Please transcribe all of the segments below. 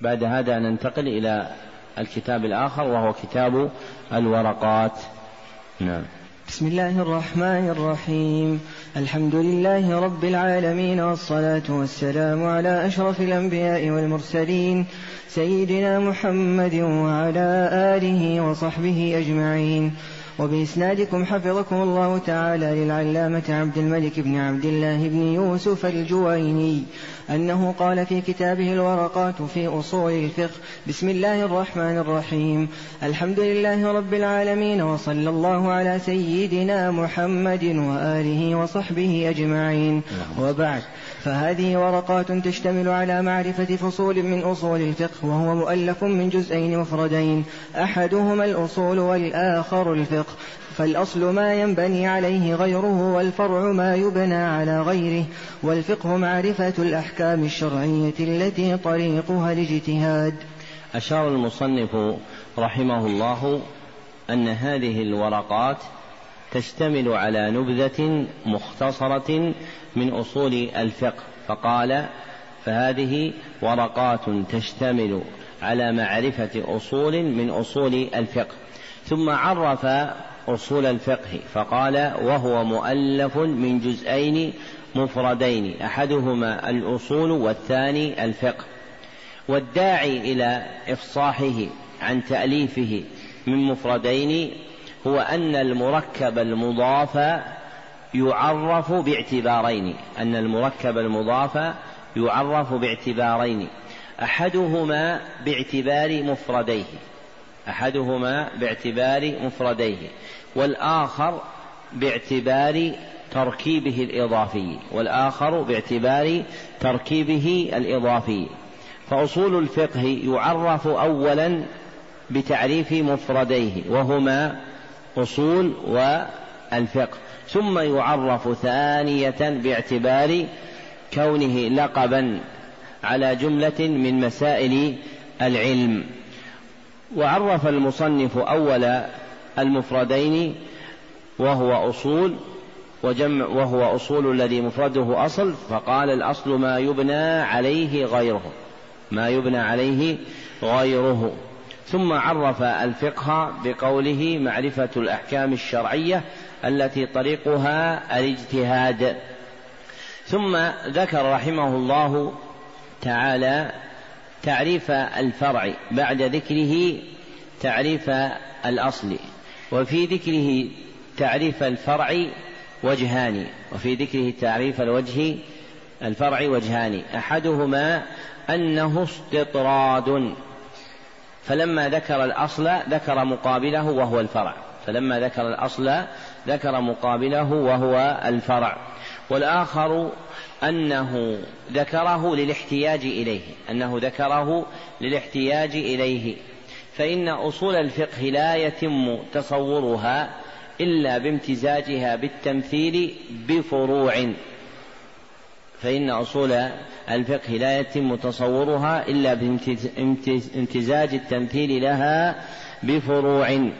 بعد هذا ننتقل إلى الكتاب الآخر وهو كتاب الورقات. نعم. بسم الله الرحمن الرحيم. الحمد لله رب العالمين والصلاة والسلام على أشرف الأنبياء والمرسلين سيدنا محمد وعلى آله وصحبه أجمعين. وبإسنادكم حفظكم الله تعالى للعلامة عبد الملك بن عبد الله بن يوسف الجويني أنه قال في كتابه الورقات في أصول الفقه بسم الله الرحمن الرحيم الحمد لله رب العالمين وصلى الله على سيدنا محمد وآله وصحبه أجمعين. وبعد. فهذه ورقات تشتمل على معرفة فصول من أصول الفقه وهو مؤلف من جزئين مفردين. أحدهما الأصول والآخر الفقه. فالأصل ما ينبني عليه غيره والفرع ما يبنى على غيره. والفقه معرفة الأحكام الشرعية التي طريقها الاجتهاد. أشار المصنف رحمه الله أن هذه الورقات تشتمل على نبذة مختصرة من أصول الفقه فقال فهذه ورقات تشتمل على معرفة أصول من أصول الفقه. ثم عرف أصول الفقه فقال وهو مؤلف من جزئين مفردين أحدهما الأصول والثاني الفقه. والداعي إلى إفصاحه عن تأليفه من مفردين هو أن المركب المضاف يعرف باعتبارين. أن المركب المضاف يعرف باعتبارين. أحدهما باعتبار مفرديه. أحدهما باعتبار مفرديه. والآخر باعتبار تركيبه الإضافي. والآخر باعتبار تركيبه الإضافي. فأصول الفقه يعرف أولا بتعريف مفرديه. وهما أصول والفقه. ثم يعرف ثانية باعتبار كونه لقبا على جملة من مسائل العلم. وعرف المصنف أول المفردين وهو أصول وجمع وهو أصول الذي مفرده أصل فقال الأصل ما يبنى عليه غيره. ما يبنى عليه غيره. ثم عرف الفقه بقوله معرفة الأحكام الشرعية التي طريقها الاجتهاد. ثم ذكر رحمه الله تعالى تعريف الفرع بعد ذكره تعريف الأصل وفي ذكره تعريف الفرع وجهان وفي ذكره تعريف الوجه الفرع وجهان. أحدهما أنه استطراد. فلما ذكر الأصل ذكر مقابله وهو الفرع. فلما ذكر الأصل ذكر مقابله وهو الفرع. والآخر أنه ذكره للاحتياج إليه أنه ذكره للاحتياج إليه. فإن أصول الفقه لا يتم تصورها إلا بامتزاجها بالتمثيل بفروع. فإن أصول الفقه لا يتم تصورها إلا بامتزاج التمثيل لها بفروع.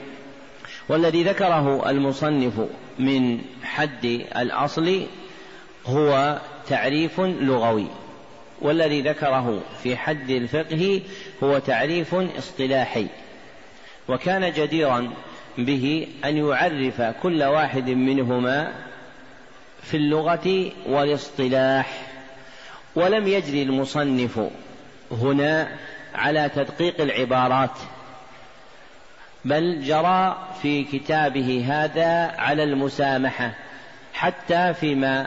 والذي ذكره المصنف من حد الأصل هو تعريف لغوي والذي ذكره في حد الفقه هو تعريف اصطلاحي. وكان جديرا به أن يعرف كل واحد منهما في اللغة والاصطلاح ولم يجري المصنف هنا على تدقيق العبارات بل جرى في كتابه هذا على المسامحة حتى فيما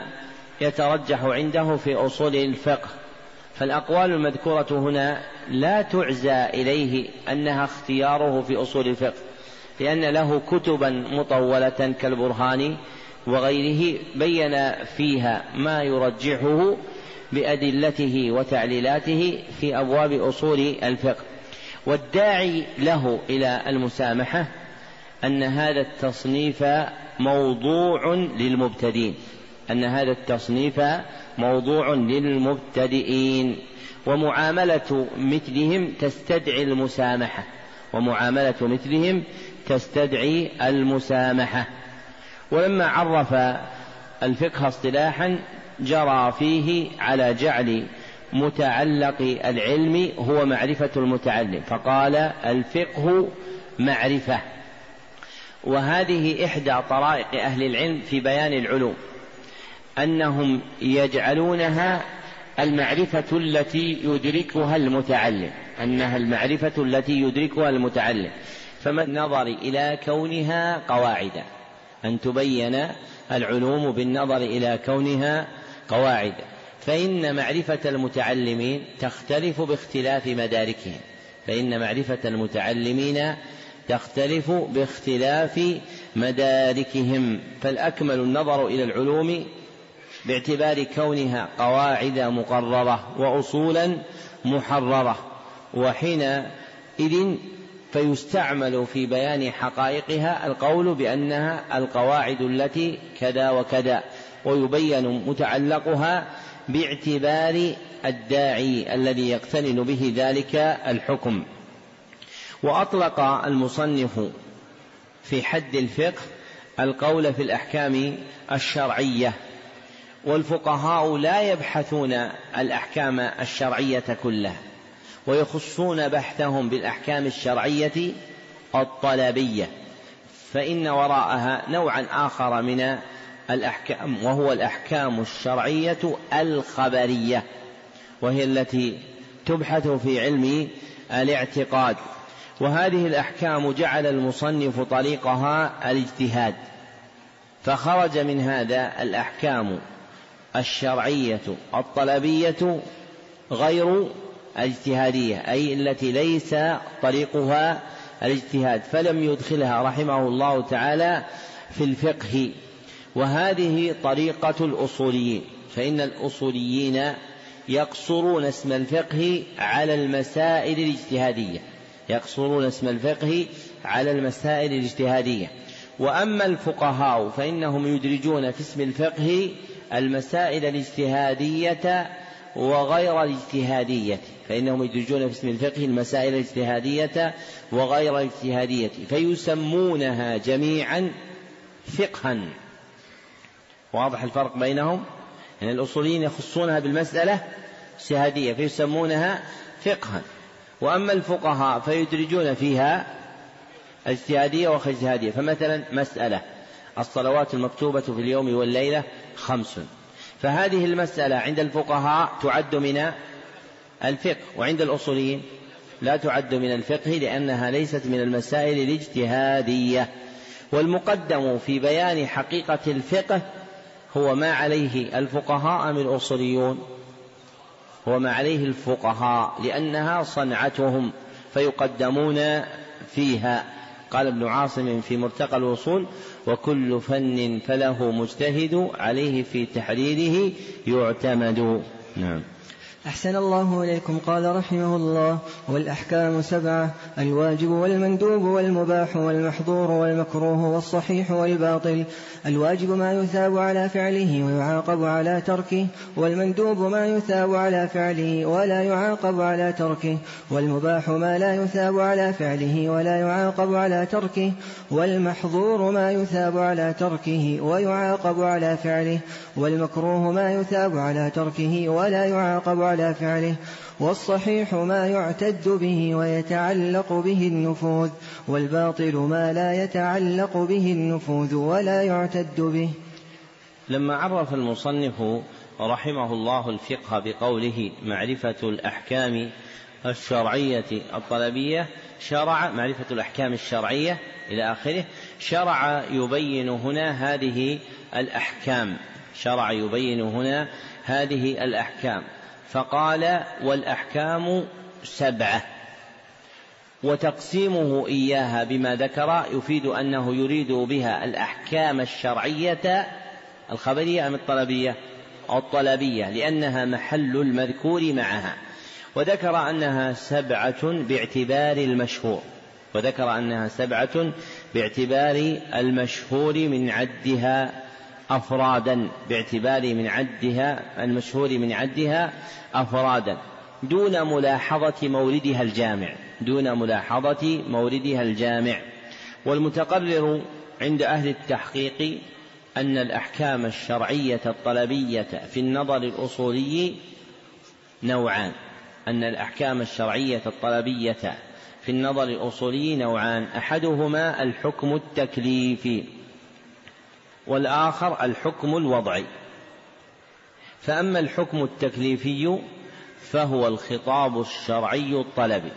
يترجح عنده في أصول الفقه. فالأقوال المذكورة هنا لا تعزى إليه أنها اختياره في أصول الفقه لأن له كتبا مطولة كالبرهاني وغيره بين فيها ما يرجحه بأدلته وتعليلاته في أبواب أصول الفقه. والداعي له إلى المسامحة أن هذا التصنيف موضوع للمبتدئين. أن هذا التصنيف موضوع للمبتدئين. ومعاملة مثلهم تستدعي المسامحة. ومعاملة مثلهم تستدعي المسامحة. ولما عرف الفقه اصطلاحا جرى فيه على جعل متعلق العلم هو معرفة المتعلم فقال الفقه معرفة. وهذه إحدى طرائق أهل العلم في بيان العلوم أنهم يجعلونها المعرفة التي يدركها المتعلم أنها المعرفة التي يدركها المتعلم. فما النظر إلى كونها قواعد؟ أن تبين العلوم بالنظر إلى كونها قواعد. فإن معرفة المتعلمين تختلف باختلاف مداركهم. فإن معرفة المتعلمين تختلف باختلاف مداركهم. فالأكمل النظر إلى العلوم باعتبار كونها قواعد مقررة وأصولا محررة. وحينئذ فيستعمل في بيان حقائقها القول بأنها القواعد التي كذا وكذا ويبين متعلقها باعتبار الداعي الذي يقترن به ذلك الحكم. وأطلق المصنف في حد الفقه القول في الأحكام الشرعية والفقهاء لا يبحثون الأحكام الشرعية كلها. ويخصون بحثهم بالأحكام الشرعية الطلبية فإن وراءها نوعا آخر من الأحكام وهو الأحكام الشرعية الخبرية وهي التي تبحث في علم الاعتقاد. وهذه الأحكام جعل المصنف طريقها الاجتهاد فخرج من هذا الأحكام الشرعية الطلبية غير الاجتهادية أي التي ليس طريقها الاجتهاد فلم يدخلها رحمه الله تعالى في الفقه. وهذه طريقة الأصوليين فإن الأصوليين يقصرون اسم الفقه على المسائل الاجتهادية يقصرون اسم الفقه على المسائل الاجتهادية. وأما الفقهاء فإنهم يدرجون في اسم الفقه المسائل الاجتهادية وغير الاجتهادية فإنهم يدرجون في اسم الفقه المسائل الاجتهادية وغير الاجتهادية فيسمونها جميعا فقها. واضح الفرق بينهم؟ يعني الأصوليين يخصونها بالمسألة اجتهادية فيسمونها فقها. وأما الفقهاء فيدرجون فيها اجتهادية وغير اجتهادية فمثلا مسألة الصلوات المكتوبة في اليوم والليلة خمس. فهذه المسألة عند الفقهاء تعد من الفقه وعند الأصوليين لا تعد من الفقه لأنها ليست من المسائل الاجتهادية. والمقدم في بيان حقيقة الفقه هو ما عليه الفقهاء من الأصوليون؟ هو ما عليه الفقهاء لأنها صنعتهم فيقدمون فيها. قال ابن عاصم في مرتقى الوصول وكل فن فله مجتهد عليه في تحريره يعتمد. نعم. أحسن الله إليكم. قال رحمه الله والأحكام سبعة الواجب والمندوب والمباح والمحظور والمكروه والصحيح والباطل. الواجب ما يثاب على فعله ويعاقب على تركه والمندوب ما يثاب على فعله ولا يعاقب على تركه والمباح ما لا يثاب على فعله ولا يعاقب على تركه والمحظور ما يثاب على تركه ويعاقب على فعله والمكروه ما يثاب على تركه ولا يعاقب على فعله والصحيح ما يعتد به ويتعلق به النفوذ والباطل ما لا يتعلق به النفوذ ولا يعتد به. لما عرف المصنف رحمه الله الفقه بقوله معرفة الأحكام الشرعية الطلبية شرع معرفة الأحكام الشرعية إلى آخره شرع يبين هنا هذه الأحكام شرع يبين هنا هذه الأحكام. فقال والأحكام سبعة وتقسيمه إياها بما ذكر يفيد أنه يريد بها الأحكام الشرعية الخبرية أم الطلبية؟ الطلبية لأنها محل المذكور معها. وذكر أنها سبعة باعتبار المشهور. وذكر أنها سبعة باعتبار المشهور من عدها أفرادا باعتبار من عدها المشهور من عدها أفرادا دون ملاحظة موردها الجامع دون ملاحظة موردها الجامع. والمتقرر عند أهل التحقيق أن الأحكام الشرعية الطلبية في النظر الأصولي نوعان. أن الأحكام الشرعية الطلبية في النظر الأصولي نوعان. أحدهما الحكم التكليفي. والآخر الحكم الوضعي. فأما الحكم التكليفي فهو الخطاب الشرعي الطلبي.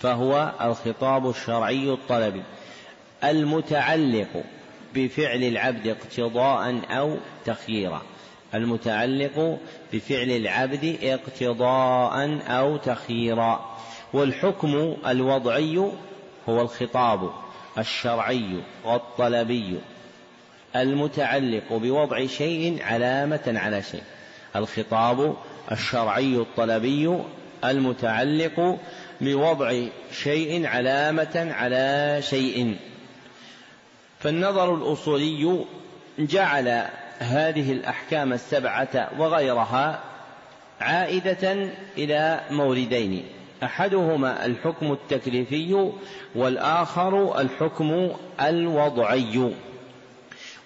فهو الخطاب الشرعي الطلبي. المتعلق بفعل العبد اقتضاء أو تخييرا. المتعلق بفعل العبد اقتضاء أو تخييرا. والحكم الوضعي هو الخطاب الشرعي والطلبي. المتعلق بوضع شيء علامة على شيء. الخطاب الشرعي الطلبي المتعلق بوضع شيء علامة على شيء. فالنظر الأصولي جعل هذه الأحكام السبعة وغيرها عائدة إلى موردين. أحدهما الحكم التكليفي والآخر الحكم الوضعي.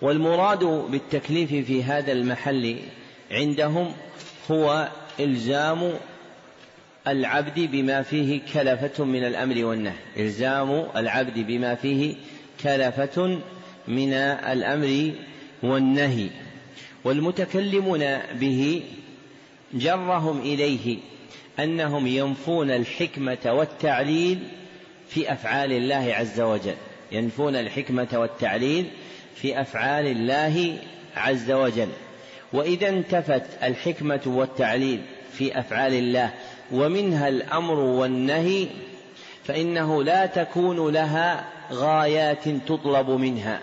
والمراد بالتكليف في هذا المحل عندهم هو إلزام العبد بما فيه كلفة من الأمر والنهي. إلزام العبد بما فيه كلفة من الأمر والنهي. والمتكلمون به جرهم إليه أنهم ينفون الحكمة والتعليل في أفعال الله عز وجل. ينفون الحكمة والتعليل في أفعال الله عز وجل. وإذا انتفت الحكمة والتعليل في أفعال الله ومنها الأمر والنهي فإنه لا تكون لها غايات تطلب منها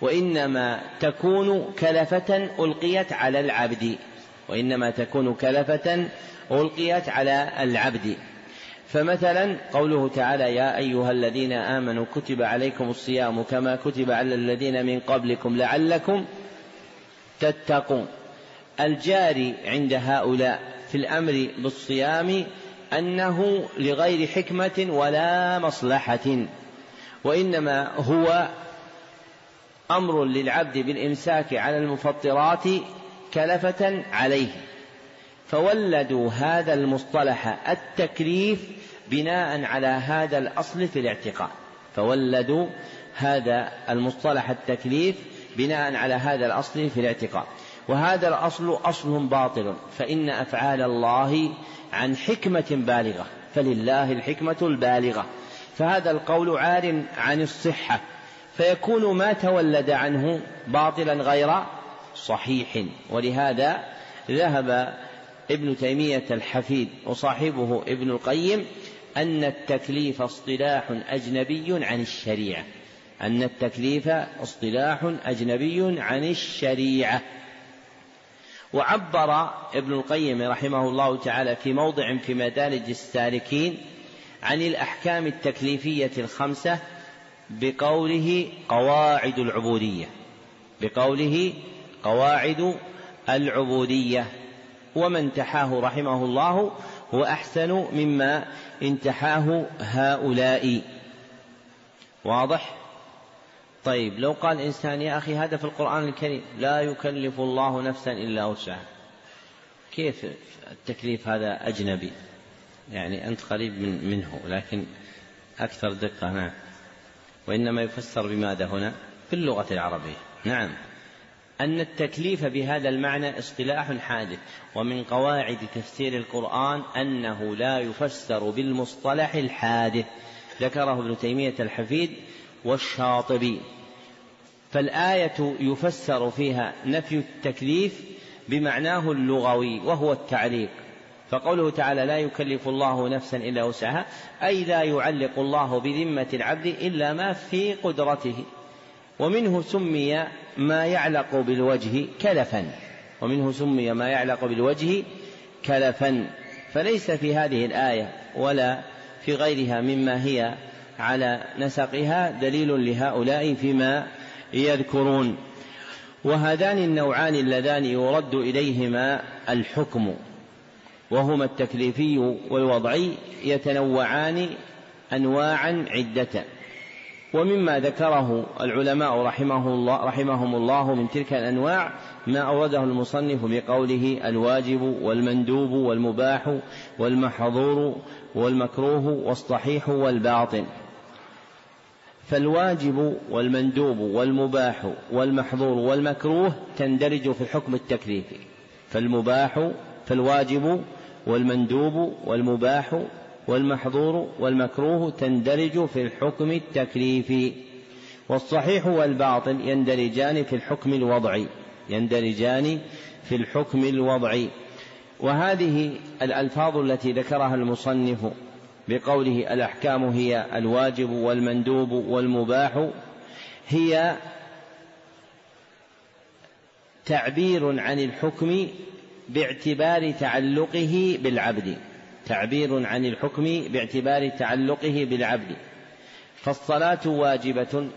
وإنما تكون كلفة ألقيت على العبد وإنما تكون كلفة ألقيت على العبد. فمثلا قوله تعالى يا أيها الذين آمنوا كتب عليكم الصيام كما كتب على الذين من قبلكم لعلكم تتقون. الجاري عند هؤلاء في الأمر بالصيام أنه لغير حكمة ولا مصلحة وإنما هو أمر للعبد بالإمساك على المفطرات كلفة عليه. فولدوا هذا المصطلح التكليف بناء على هذا الأصل في الاعتقاد فولدوا هذا المصطلح التكليف بناء على هذا الأصل في الاعتقاد. وهذا الأصل أصل باطل فإن أفعال الله عن حكمة بالغة فلله الحكمة البالغة. فهذا القول عار عن الصحة فيكون ما تولد عنه باطلا غير صحيح. ولهذا ذهب ابن تيمية الحفيد وصاحبه ابن القيم أن التكليف اصطلاح أجنبي عن الشريعة. أن التكليف اصطلاح أجنبي عن الشريعة. وعبر ابن القيم رحمه الله تعالى في موضع في مدارج السالكين عن الأحكام التكليفية الخمسة بقوله قواعد العبودية. بقوله قواعد العبودية. وما انتحاه رحمه الله هو أحسن مما انتحاه هؤلاء. واضح؟ طيب لو قال إنسان يا أخي هذا في القرآن الكريم لا يكلف الله نفسا إلا وسعها. كيف التكليف هذا أجنبي؟ يعني أنت قريب من منه لكن أكثر دقة نعم وإنما يفسر بماذا هنا؟ باللغة العربية. نعم. أن التكليف بهذا المعنى اصطلاح حادث ومن قواعد تفسير القرآن أنه لا يفسر بالمصطلح الحادث. ذكره ابن تيمية الحفيد والشاطبي. فالآية يفسر فيها نفي التكليف بمعناه اللغوي وهو التعليق. فقوله تعالى لا يكلف الله نفسا إلا وسعها أي لا يعلق الله بذمة العبد إلا ما في قدرته. ومنه سمي ما يعلق بالوجه كلفا. ومنه سمي ما يعلق بالوجه كلفا. فليس في هذه الآية ولا في غيرها مما هي على نسقها دليل لهؤلاء فيما يذكرون. وهذان النوعان اللذان يرد إليهما الحكم. وهما التكليفي والوضعي يتنوعان أنواعا عدة. ومما ذكره العلماء رحمه الله رحمهم الله من تلك الأنواع ما أورده المصنف بقوله الواجب والمندوب والمباح والمحظور والمكروه والصحيح والباطل فالواجب والمندوب والمباح والمحظور والمكروه تندرج في الحكم التكليفي فالمباح فالواجب والمندوب والمباح والمحظور والمكروه تندرج في الحكم التكليفي والصحيح والباطل يندرجان في الحكم الوضعي يندرجان في الحكم الوضعي وهذه الألفاظ التي ذكرها المصنف بقوله الأحكام هي الواجب والمندوب والمباح هي تعبير عن الحكم باعتبار تعلقه بالعبد. تعبير عن الحكم باعتبار تعلقه بالعبد. فالصلاة واجبة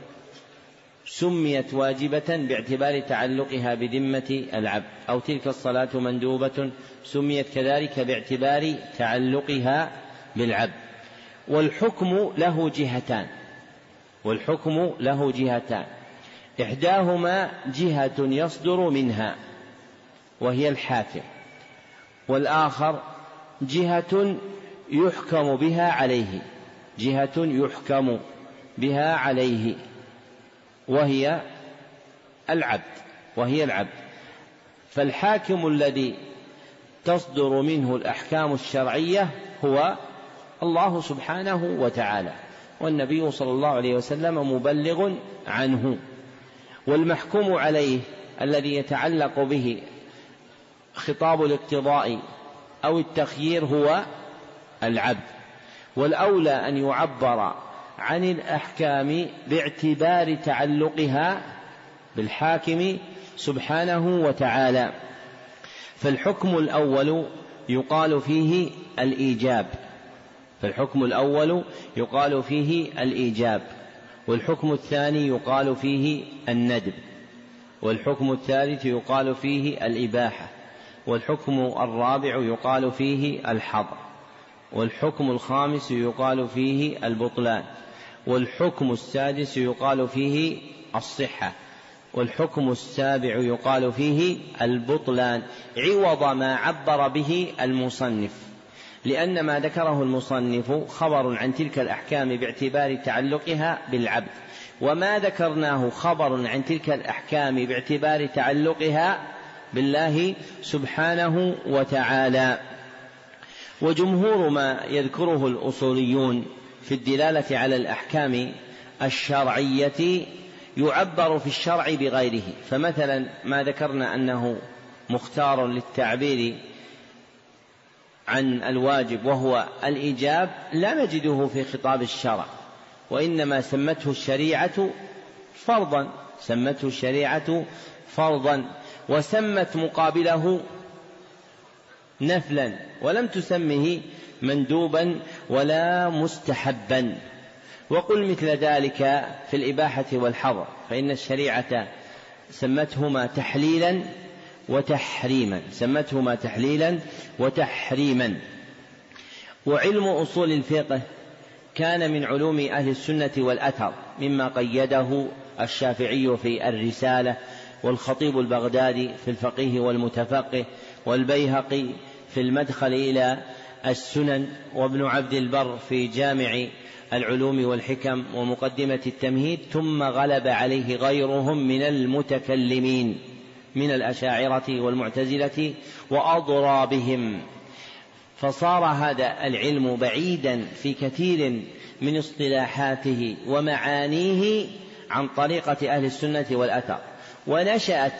سميت واجبة باعتبار تعلقها بذمة العبد. أو تلك الصلاة مندوبة سميت كذلك باعتبار تعلقها بالعبد. والحكم له جهتان. والحكم له جهتان. إحداهما جهة يصدر منها وهي الحاكم والآخر جهة يحكم بها عليه جهة يحكم بها عليه وهي العبد وهي العبد. فالحاكم الذي تصدر منه الأحكام الشرعية هو الله سبحانه وتعالى والنبي صلى الله عليه وسلم مبلغ عنه. والمحكوم عليه الذي يتعلق به خطاب الاقتضاء أو التخيير هو العبد. والأولى أن يعبر عن الأحكام باعتبار تعلقها بالحاكم سبحانه وتعالى. فالحكم الأول يقال فيه الإيجاب. فالحكم الأول يقال فيه الإيجاب. والحكم الثاني يقال فيه الندب. والحكم الثالث يقال فيه الإباحة. والحكم الرابع يقال فيه الحظر والحكم الخامس يقال فيه البطلان والحكم السادس يقال فيه الصحة والحكم السابع يقال فيه البطلان عوض ما عبر به المصنف لأن ما ذكره المصنف خبر عن تلك الأحكام باعتبار تعلقها بالعبد وما ذكرناه خبر عن تلك الأحكام باعتبار تعلقها بالله سبحانه وتعالى. وجمهور ما يذكره الأصوليون في الدلالة على الأحكام الشرعية يعبر في الشرع بغيره. فمثلا ما ذكرنا أنه مختار للتعبير عن الواجب وهو الإيجاب لا نجده في خطاب الشرع وإنما سمته الشريعة فرضا سمته الشريعة فرضا. وسمت مقابله نفلا ولم تسمه مندوبا ولا مستحبا. وقل مثل ذلك في الإباحة والحظر فإن الشريعة سمتهما تحليلا وتحريما سمتهما تحليلا وتحريما. وعلم أصول الفقه كان من علوم أهل السنة والأثر مما قيده الشافعي في الرسالة والخطيب البغدادي في الفقيه والمتفقه والبيهقي في المدخل إلى السنن وابن عبد البر في جامع العلوم والحكم ومقدمة التمهيد ثم غلب عليه غيرهم من المتكلمين من الأشاعرة والمعتزلة وأضرى بهم فصار هذا العلم بعيدا في كثير من اصطلاحاته ومعانيه عن طريقة أهل السنة والأثر. ونشأت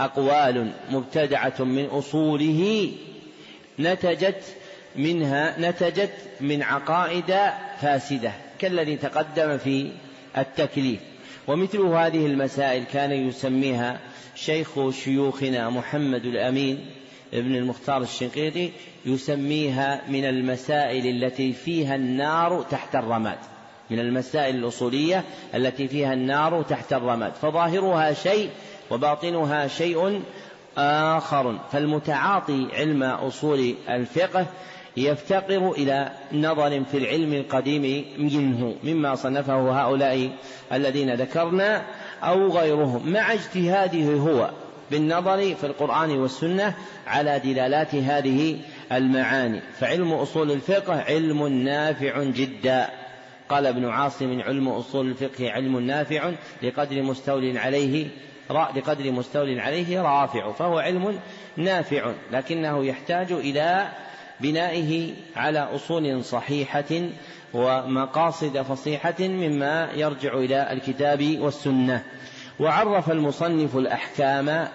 أقوال مبتدعة من أصوله نتجت منها نتجت من عقائد فاسدة كالذي تقدم في التكليف. ومثل هذه المسائل كان يسميها شيخ شيوخنا محمد الأمين ابن المختار الشنقيطي يسميها من المسائل التي فيها النار تحت الرماد. من المسائل الأصولية التي فيها النار تحت الرماد فظاهرها شيء وباطنها شيء آخر. فالمتعاطي علم أصول الفقه يفتقر إلى نظر في العلم القديم منه مما صنفه هؤلاء الذين ذكرنا أو غيرهم. مع اجتهاده هو بالنظر في القرآن والسنة على دلالات هذه المعاني. فعلم أصول الفقه علم نافع جدا. قال ابن عاصم علم أصول الفقه علم نافع لقدر مستول عليه لقدر مستول عليه رافع فهو علم نافع لكنه يحتاج إلى بنائه على أصول صحيحة ومقاصد فصيحة مما يرجع إلى الكتاب والسنة. وعرف المصنف الأحكام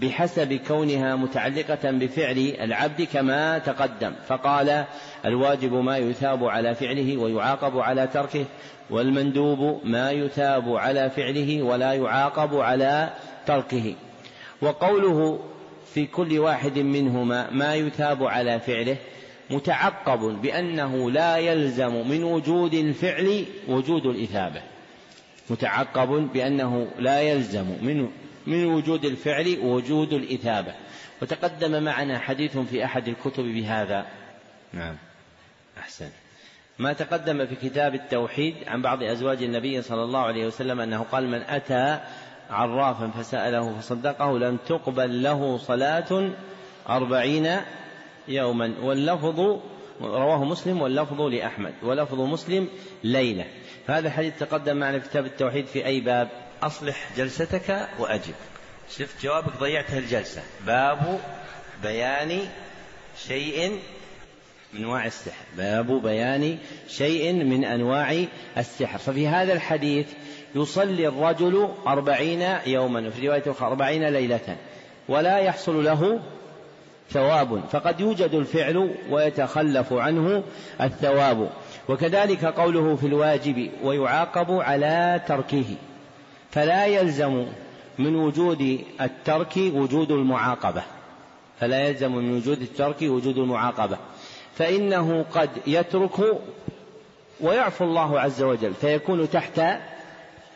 بحسب كونها متعلقة بفعل العبد كما تقدم فقال الواجب ما يثاب على فعله ويعاقب على تركه والمندوب ما يثاب على فعله ولا يعاقب على تركه. وقوله في كل واحد منهما ما يثاب على فعله متعقب بأنه لا يلزم من وجود الفعل وجود الإثابة. متعقب بأنه لا يلزم من من وجود الفعل وجود الإثابة. وتقدم معنا حديث في أحد الكتب بهذا. نعم. أحسن. ما تقدم في كتاب التوحيد عن بعض أزواج النبي صلى الله عليه وسلم أنه قال من أتى عرافا فسأله فصدقه لم تقبل له صلاة أربعين يوما. واللفظ رواه مسلم واللفظ لأحمد ولفظ مسلم ليلة. هذا الحديث تقدم معنا في كتاب التوحيد في أي باب؟ أصلح جلستك وأجب. شفت جوابك ضيعت الجلسة باب بيان شيء من أنواع السحر. باب بيان شيء من أنواع السحر. ففي هذا الحديث يصلي الرجل أربعين يوما وفي رواية أخرى أربعين ليلة ولا يحصل له ثواب. فقد يوجد الفعل ويتخلف عنه الثواب. وكذلك قوله في الواجب ويعاقب على تركه. فلا يلزم من وجود الترك وجود المعاقبة. فلا يلزم من وجود الترك وجود المعاقبة. فإنه قد يترك ويعفو الله عز وجل فيكون تحت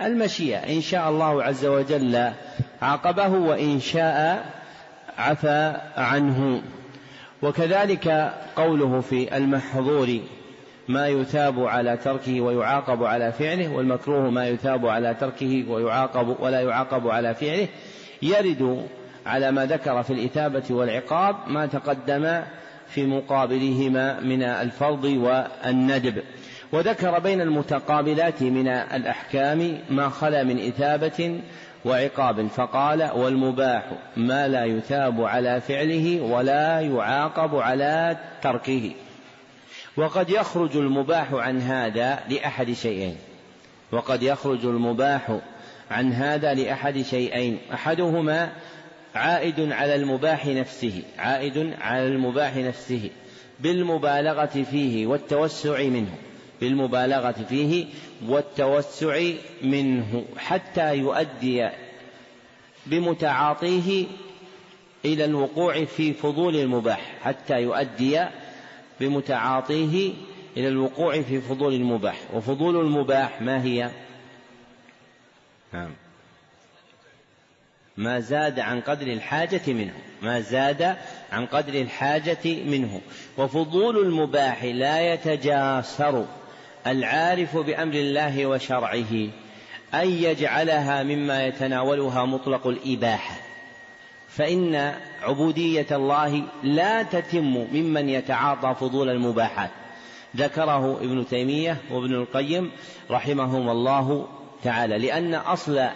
المشيئة. إن شاء الله عز وجل عاقبه وإن شاء عفى عنه. وكذلك قوله في المحظور ما يثاب على تركه ويعاقب على فعله والمكروه ما يثاب على تركه ويعاقب ولا يعاقب على فعله يرد على ما ذكر في الإثابة والعقاب ما تقدم في مقابلهما من الفرض والندب. وذكر بين المتقابلات من الأحكام ما خلا من إثابة وعقاب فقال والمباح ما لا يثاب على فعله ولا يعاقب على تركه. وقد يخرج المباح عن هذا لأحد شيئين. وقد يخرج المباح عن هذا لأحد شيئين. أحدهما عائد على المباح نفسه عائد على المباح نفسه بالمبالغة فيه والتوسع منه بالمبالغة فيه والتوسع منه حتى يؤدي بمتعاطيه إلى الوقوع في فضول المباح حتى يؤدي بمتعاطيه إلى الوقوع في فضول المباح. وفضول المباح ما هي؟ نعم. ما زاد عن قدر الحاجة منه ما زاد عن قدر الحاجة منه. وفضول المباح لا يتجاسر. العارف بأمر الله وشرعه أن يجعلها مما يتناولها مطلق الإباحة. فإن عبودية الله لا تتم ممن يتعاطى فضول المباحات. ذكره ابن تيمية وابن القيم رحمهم الله تعالى لأن أصل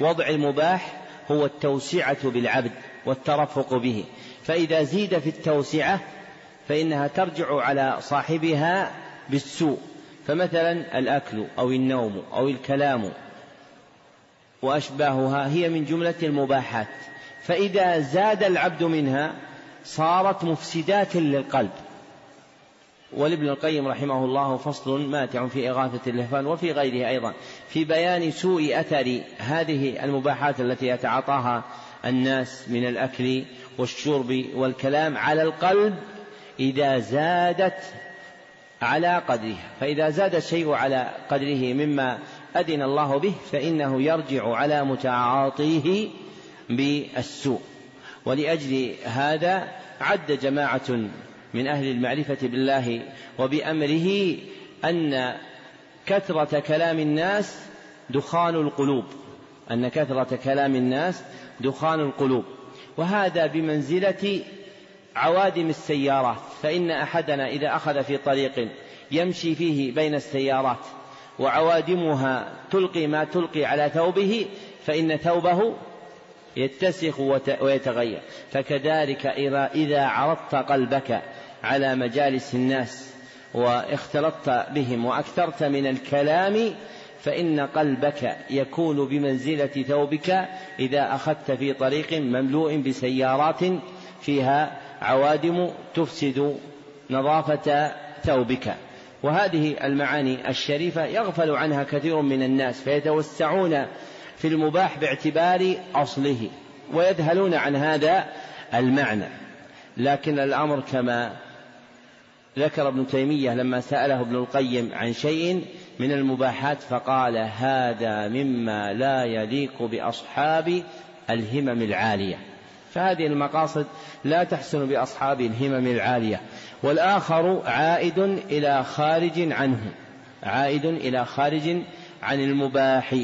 وضع المباح هو التوسعة بالعبد والترفق به. فإذا زيد في التوسعة فإنها ترجع على صاحبها بالسوء. فمثلا الأكل أو النوم أو الكلام وأشباهها هي من جملة المباحات. فإذا زاد العبد منها صارت مفسدات للقلب. ولابن القيم رحمه الله فصل ماتع في إغاثة اللهفان وفي غيره أيضا. في بيان سوء أثر هذه المباحات التي يتعاطاها الناس من الأكل والشرب والكلام على القلب إذا زادت على قدرها فإذا زاد الشيء على قدره مما أذن الله به فإنه يرجع على متعاطيه بالسوء. ولأجل هذا عد جماعة من أهل المعرفة بالله وبأمره أن كثرة كلام الناس دخان القلوب. أن كثرة كلام الناس دخان القلوب. وهذا بمنزلة عوادم السيارات. فإن أحدنا إذا أخذ في طريق يمشي فيه بين السيارات وعوادمها تلقي ما تلقي على ثوبه فإن ثوبه يتسخ ويتغير. فكذلك إذا عرضت قلبك على مجالس الناس واختلطت بهم وأكثرت من الكلام فإن قلبك يكون بمنزلة ثوبك إذا أخذت في طريق مملوء بسيارات فيها عوادم تفسد نظافة ثوبك. وهذه المعاني الشريفة يغفل عنها كثير من الناس فيتوسعون في المباح باعتبار أصله ويذهلون عن هذا المعنى. لكن الأمر كما ذكر ابن تيمية لما سأله ابن القيم عن شيء من المباحات فقال هذا مما لا يليق بأصحاب الهمم العالية. فهذه المقاصد لا تحسن بأصحاب الهمم العالية. والآخر عائد إلى خارج عنه. عائد إلى خارج عن المباح.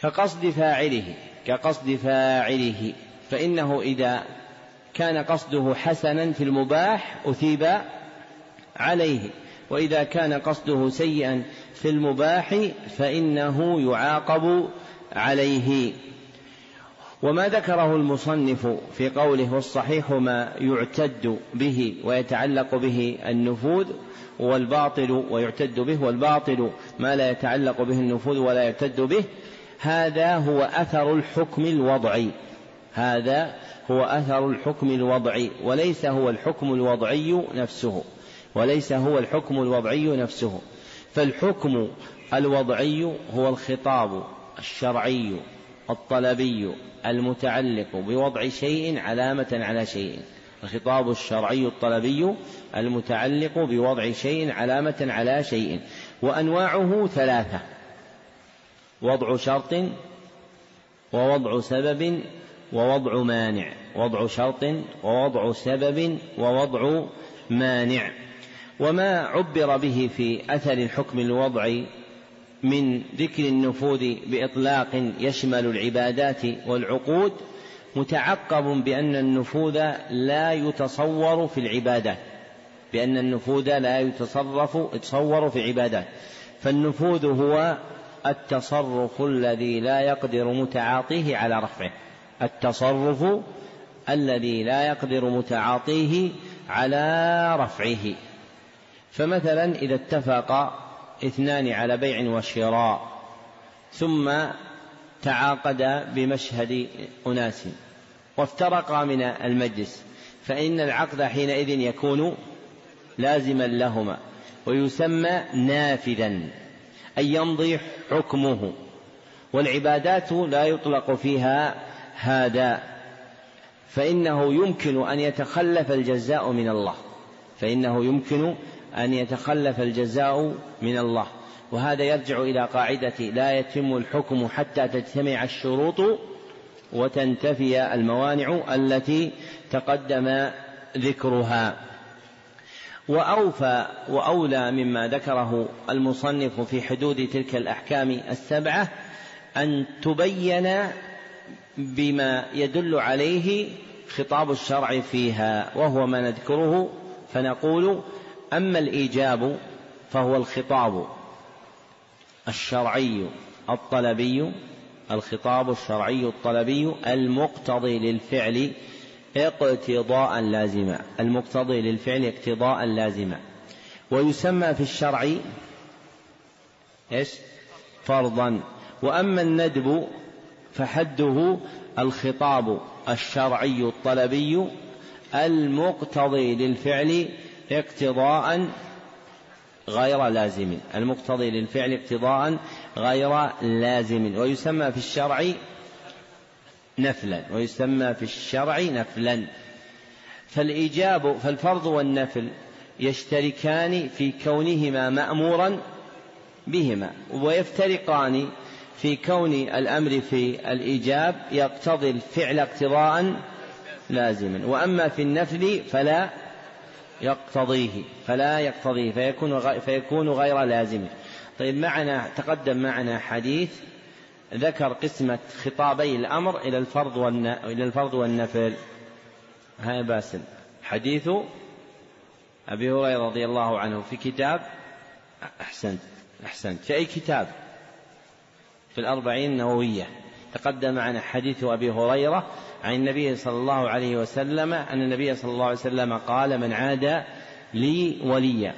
كقصد فاعله كقصد فاعله. فإنه إذا كان قصده حسنا في المباح أثيب عليه وإذا كان قصده سيئا في المباح فإنه يعاقب عليه. وما ذكره المصنف في قوله والصحيح ما يعتد به ويتعلق به النفوذ والباطل ويعتد به والباطل ما لا يتعلق به النفوذ ولا يعتد به هذا هو أثر الحكم الوضعي. هذا هو أثر الحكم الوضعي وليس هو الحكم الوضعي نفسه وليس هو الحكم الوضعي نفسه. فالحكم الوضعي هو الخطاب الشرعي الطلبي المتعلق بوضع شيء علامة على شيء. الخطاب الشرعي الطلبي المتعلق بوضع شيء علامة على شيء. وأنواعه ثلاثة وضع شرط ووضع سبب ووضع مانع وضع شرط ووضع سبب ووضع مانع. وما عبر به في أثر الحكم الوضعي من ذكر النفوذ بإطلاق يشمل العبادات والعقود متعقب بأن النفوذ لا يتصور في العبادات. بأن النفوذ لا يتصرف يتصور في العبادات. فالنفوذ هو التصرف الذي لا يقدر متعاطيه على رفعه. التصرف الذي لا يقدر متعاطيه على رفعه. فمثلا إذا اتفق اثنان على بيع وشراء ثم تعاقدا بمشهد أناس وافترقا من المجلس فإن العقد حينئذ يكون لازما لهما ويسمى نافذا أي يمضي حكمه. والعبادات لا يطلق فيها هذا فإنه يمكن أن يتخلف الجزاء من الله. فإنه يمكن أن يتخلف الجزاء من الله. وهذا يرجع إلى قاعدة لا يتم الحكم حتى تجتمع الشروط وتنتفي الموانع التي تقدم ذكرها. وأوفى وأولى مما ذكره المصنف في حدود تلك الأحكام السبعة أن تبين بما يدل عليه خطاب الشرع فيها وهو ما نذكره فنقول أما الإيجاب فهو الخطاب الشرعي الطلبي الخطاب الشرعي الطلبي المقتضي للفعل اقتضاء لازما المقتضي للفعل اقتضاء لازما ويسمى في الشرع إيش؟ فرضا. وأما الندب فحده الخطاب الشرعي الطلبي المقتضي للفعل اقتضاء غير لازم. المقتضي للفعل اقتضاء غير لازم. ويسمى في الشرع نفلا. ويسمى في الشرع نفلا. فالإيجاب فالفرض والنفل يشتركان في كونهما مأمورا بهما ويفترقان في كون الأمر في الإيجاب يقتضي الفعل اقتضاء لازما. وأما في النفل فلا يقتضيه فلا يقتضيه فيكون فيكون غير لازم. طيب معنا تقدم معنا حديث ذكر قسمة خطابي الأمر إلى الفرض إلى الفرض والنفل. هاي باسل حديث أبي هريرة رضي الله عنه في كتاب أحسنت أحسنت. في أي كتاب؟ في الأربعين النووية تقدم معنا حديث أبي هريرة عن النبي صلى الله عليه وسلم أن النبي صلى الله عليه وسلم قال من عاد لي وليا.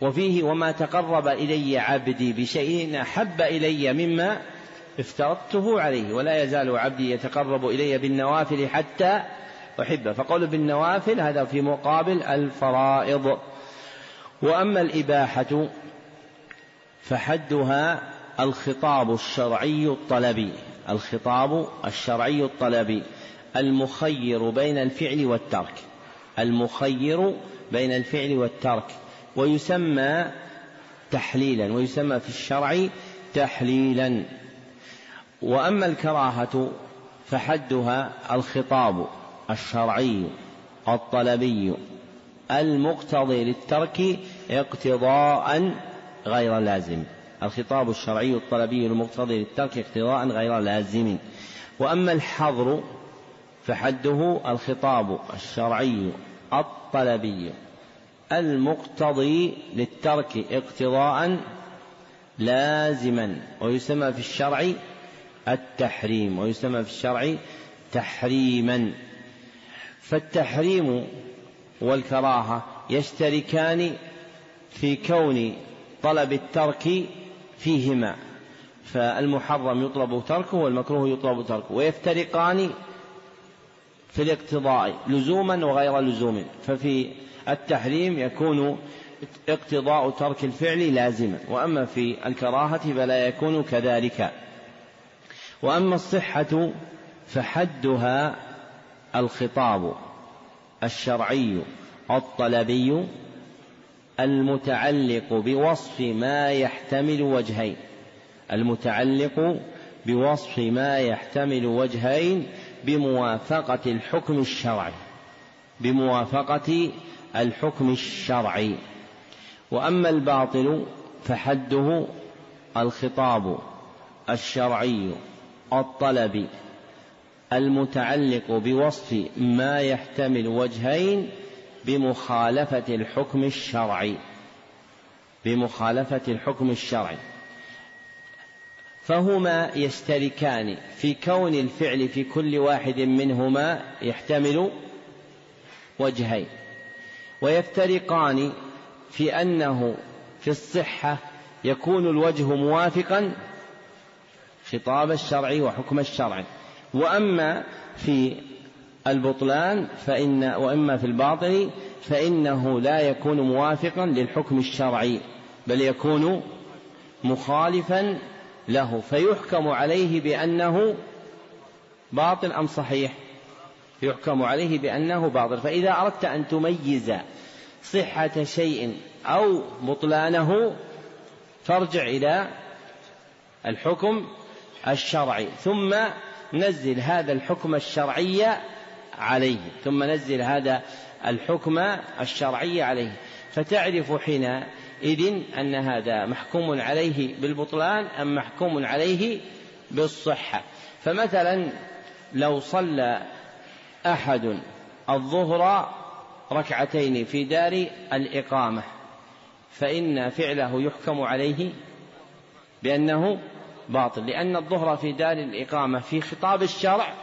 وفيه وما تقرب إلي عبدي بشيء أحب إلي مما افترضته عليه. ولا يزال عبدي يتقرب إلي بالنوافل حتى أحبه. فقول بالنوافل هذا في مقابل الفرائض. وأما الإباحة فحدها الخطاب الشرعي الطلبي الخطاب الشرعي الطلبي المخير بين الفعل والترك المخير بين الفعل والترك ويسمى تحليلا ويسمى في الشرع تحليلا. وأما الكراهة فحدها الخطاب الشرعي الطلبي المقتضي للترك اقتضاء غير لازم. الخطاب الشرعي الطلبي المقتضي للترك اقتضاء غير لازم. وأما الحظر فحده الخطاب الشرعي الطلبي المقتضي للترك اقتضاء لازما ويسمى في الشرع التحريم ويسمى في الشرع تحريما. فالتحريم والكراهة يشتركان في كون طلب الترك فيهما. فالمحرم يطلب تركه والمكروه يطلب تركه. ويفترقان في الاقتضاء لزوما وغير لزوم. ففي التحريم يكون اقتضاء ترك الفعل لازما. وأما في الكراهة فلا يكون كذلك. وأما الصحة فحدها الخطاب الشرعي الطلبي المتعلق بوصف ما يحتمل وجهين. المتعلق بوصف ما يحتمل وجهين بموافقة الحكم الشرعي. بموافقة الحكم الشرعي. وأما الباطل فحده الخطاب الشرعي الطلبي المتعلق بوصف ما يحتمل وجهين بمخالفة الحكم الشرعي. بمخالفة الحكم الشرعي. فهما يشتركان في كون الفعل في كل واحد منهما يحتمل وجهين. ويفترقان في أنه في الصحة يكون الوجه موافقا خطاب الشرع وحكم الشرع. وأما في البطلان فإن وإما في الباطل فإنه لا يكون موافقا للحكم الشرعي بل يكون مخالفا له فيحكم عليه بأنه باطل أم صحيح؟ يحكم عليه بأنه باطل. فإذا أردت أن تميز صحة شيء أو بطلانه فارجع إلى الحكم الشرعي. ثم نزل هذا الحكم الشرعي عليه ثم نزل هذا الحكم الشرعي عليه. فتعرف حينئذ أن هذا محكوم عليه بالبطلان أم محكوم عليه بالصحة. فمثلا لو صلى أحد الظهر ركعتين في دار الإقامة فإن فعله يحكم عليه بأنه باطل لأن الظهر في دار الإقامة في خطاب الشرع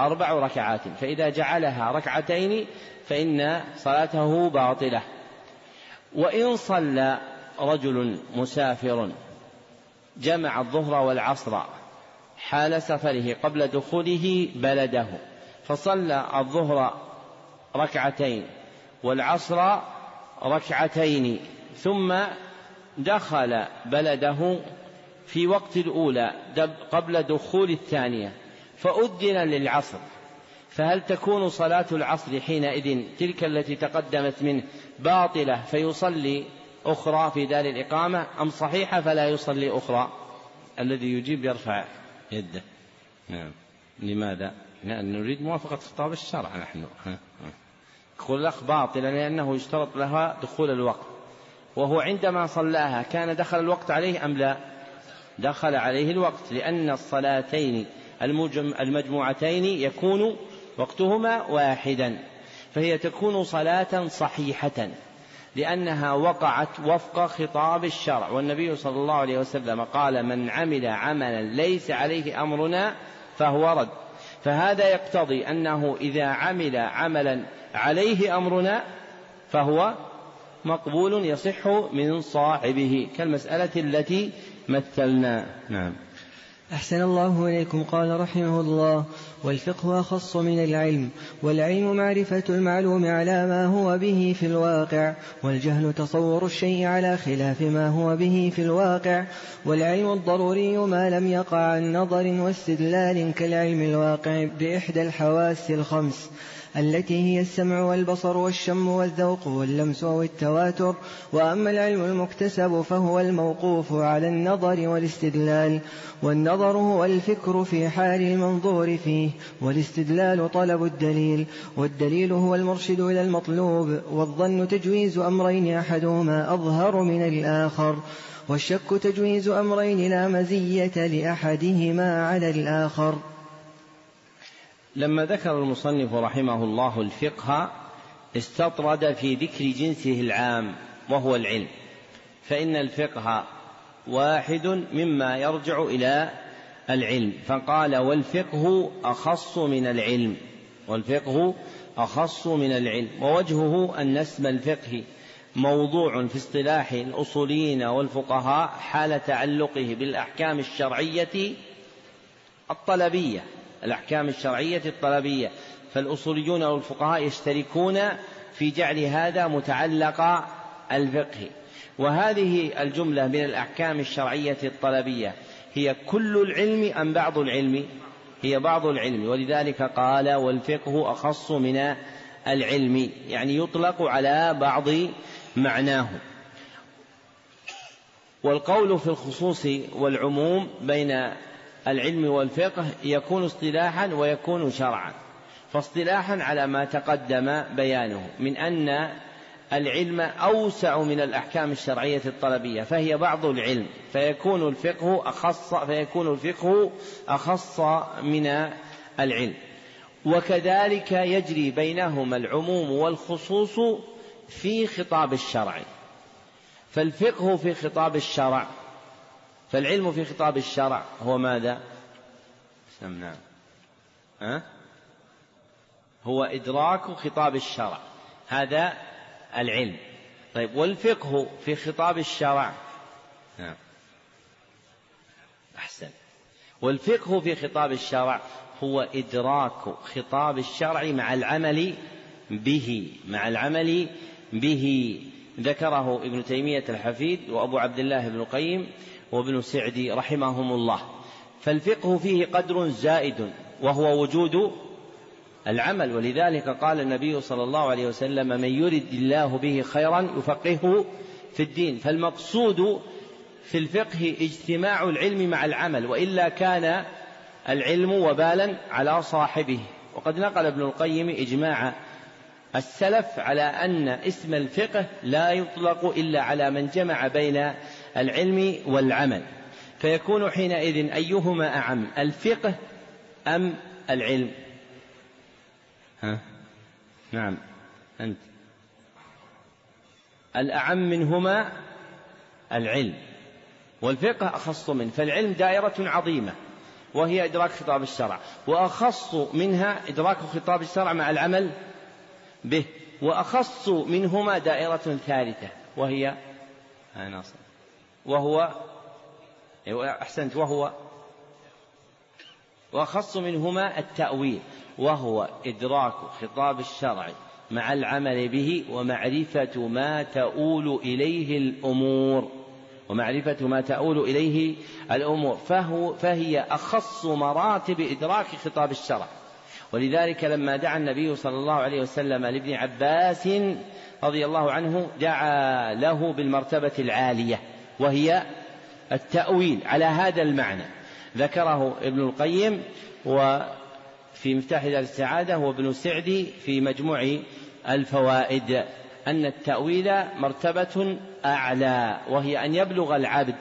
أربع ركعات فإذا جعلها ركعتين فإن صلاته باطلة. وإن صلى رجل مسافر جمع الظهر والعصر حال سفره قبل دخوله بلده فصلى الظهر ركعتين والعصر ركعتين ثم دخل بلده في وقت الأولى قبل دخول الثانية. فأذن للعصر. فهل تكون صلاة العصر حينئذ تلك التي تقدمت منه باطلة فيصلي أخرى في دار الإقامة أم صحيحة فلا يصلي أخرى؟ الذي يجيب يرفع يده. نعم. لماذا؟ نريد موافقة خطاب الشرع نحن. يقول الأخ باطلا لأنه يشترط لها دخول الوقت. وهو عندما صلاها كان دخل الوقت عليه أم لا؟ دخل عليه الوقت لأن الصلاتين المجموعتين يكون وقتهما واحدا فهي تكون صلاة صحيحة لأنها وقعت وفق خطاب الشرع. والنبي صلى الله عليه وسلم قال من عمل عملا ليس عليه أمرنا فهو رد فهذا يقتضي أنه إذا عمل عملا عليه أمرنا فهو مقبول يصح من صاحبه كالمسألة التي مثلنا. نعم. أحسن الله إليكم قال رحمه الله. والفقه أخص من العلم والعلم معرفة المعلوم على ما هو به في الواقع والجهل تصور الشيء على خلاف ما هو به في الواقع والعلم الضروري ما لم يقع عن نظر واستدلال كالعلم الواقع بإحدى الحواس الخمس. التي هي السمع والبصر والشم والذوق واللمس والتواتر. وأما العلم المكتسب فهو الموقوف على النظر والاستدلال. والنظر هو الفكر في حال المنظور فيه والاستدلال طلب الدليل. والدليل هو المرشد إلى المطلوب والظن تجويز أمرين أحدهما أظهر من الآخر. والشك تجويز أمرين لا مزية لأحدهما على الآخر. لما ذكر المصنف رحمه الله الفقه استطرد في ذكر جنسه العام وهو العلم فإن الفقه واحد مما يرجع إلى العلم فقال والفقه أخص من العلم والفقه أخص من العلم ووجهه أن اسم الفقه موضوع في اصطلاح الأصوليين والفقهاء حال تعلقه بالأحكام الشرعية الطلبية. الأحكام الشرعية الطلبية فالأصوليون والفقهاء يشتركون في جعل هذا متعلق الفقه. وهذه الجملة من الأحكام الشرعية الطلبية هي كل العلم أم بعض العلم؟ هي بعض العلم ولذلك قال والفقه أخص من العلم يعني يطلق على بعض معناه. والقول في الخصوص والعموم بين العلم والفقه يكون اصطلاحا ويكون شرعا. فاصطلاحا على ما تقدم بيانه من أن العلم أوسع من الأحكام الشرعية الطلبية فهي بعض العلم فيكون الفقه أخص فيكون الفقه أخص من العلم. وكذلك يجري بينهما العموم والخصوص في خطاب الشرع. فالفقه في خطاب الشرع فالعلم في خطاب الشرع هو ماذا؟ نعم ها؟ هو إدراك خطاب الشرع. هذا العلم. طيب والفقه في خطاب الشرع. نعم أحسن. والفقه في خطاب الشرع هو إدراك خطاب الشرع مع العمل به مع العمل به. ذكره ابن تيمية الحفيد وأبو عبد الله بن القيم وابن سعدي رحمهم الله فالفقه فيه قدر زائد وهو وجود العمل. ولذلك قال النبي صلى الله عليه وسلم من يرد الله به خيرا يفقهه في الدين. فالمقصود في الفقه اجتماع العلم مع العمل وإلا كان العلم وبالا على صاحبه. وقد نقل ابن القيم إجماع السلف على أن اسم الفقه لا يطلق إلا على من جمع بين العلم والعمل. فيكون حينئذ أيهما أعم الفقه أم العلم؟ ها؟ نعم أنت. الأعم منهما العلم والفقه أخص منه فالعلم دائرة عظيمة وهي إدراك خطاب الشرع وأخص منها إدراك خطاب الشرع مع العمل به وأخص منهما دائرة ثالثة وهي ناصر. وهو أيوة، أحسنت وهو وأخص منهما التأويل وهو إدراك خطاب الشرع مع العمل به ومعرفة ما تؤول إليه الأمور ومعرفة ما تؤول إليه الأمور فهو فهي أخص مراتب إدراك خطاب الشرع. ولذلك لما دعا النبي صلى الله عليه وسلم لابن عباس رضي الله عنه دعا له بالمرتبة العالية. وهي التأويل على هذا المعنى. ذكره ابن القيم في مفتاح دار السعادة وابن سعدي في مجموع الفوائد أن التأويل مرتبة أعلى وهي أن يبلغ العبد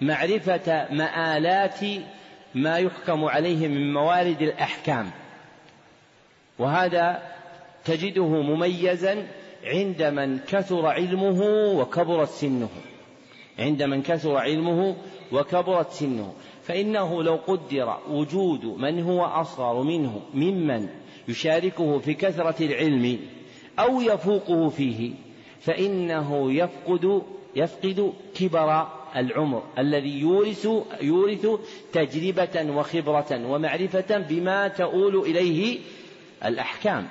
معرفة مآلات ما يحكم عليه من موارد الأحكام. وهذا تجده مميزا عند من كثر علمه وكبرت سنه. عند من كثر علمه وكبرت سنه. فإنه لو قدر وجود من هو أصغر منه ممن يشاركه في كثرة العلم أو يفوقه فيه فإنه يفقد يفقد كبر العمر الذي يورث يورث تجربة وخبرة ومعرفة بما تؤول إليه الأحكام.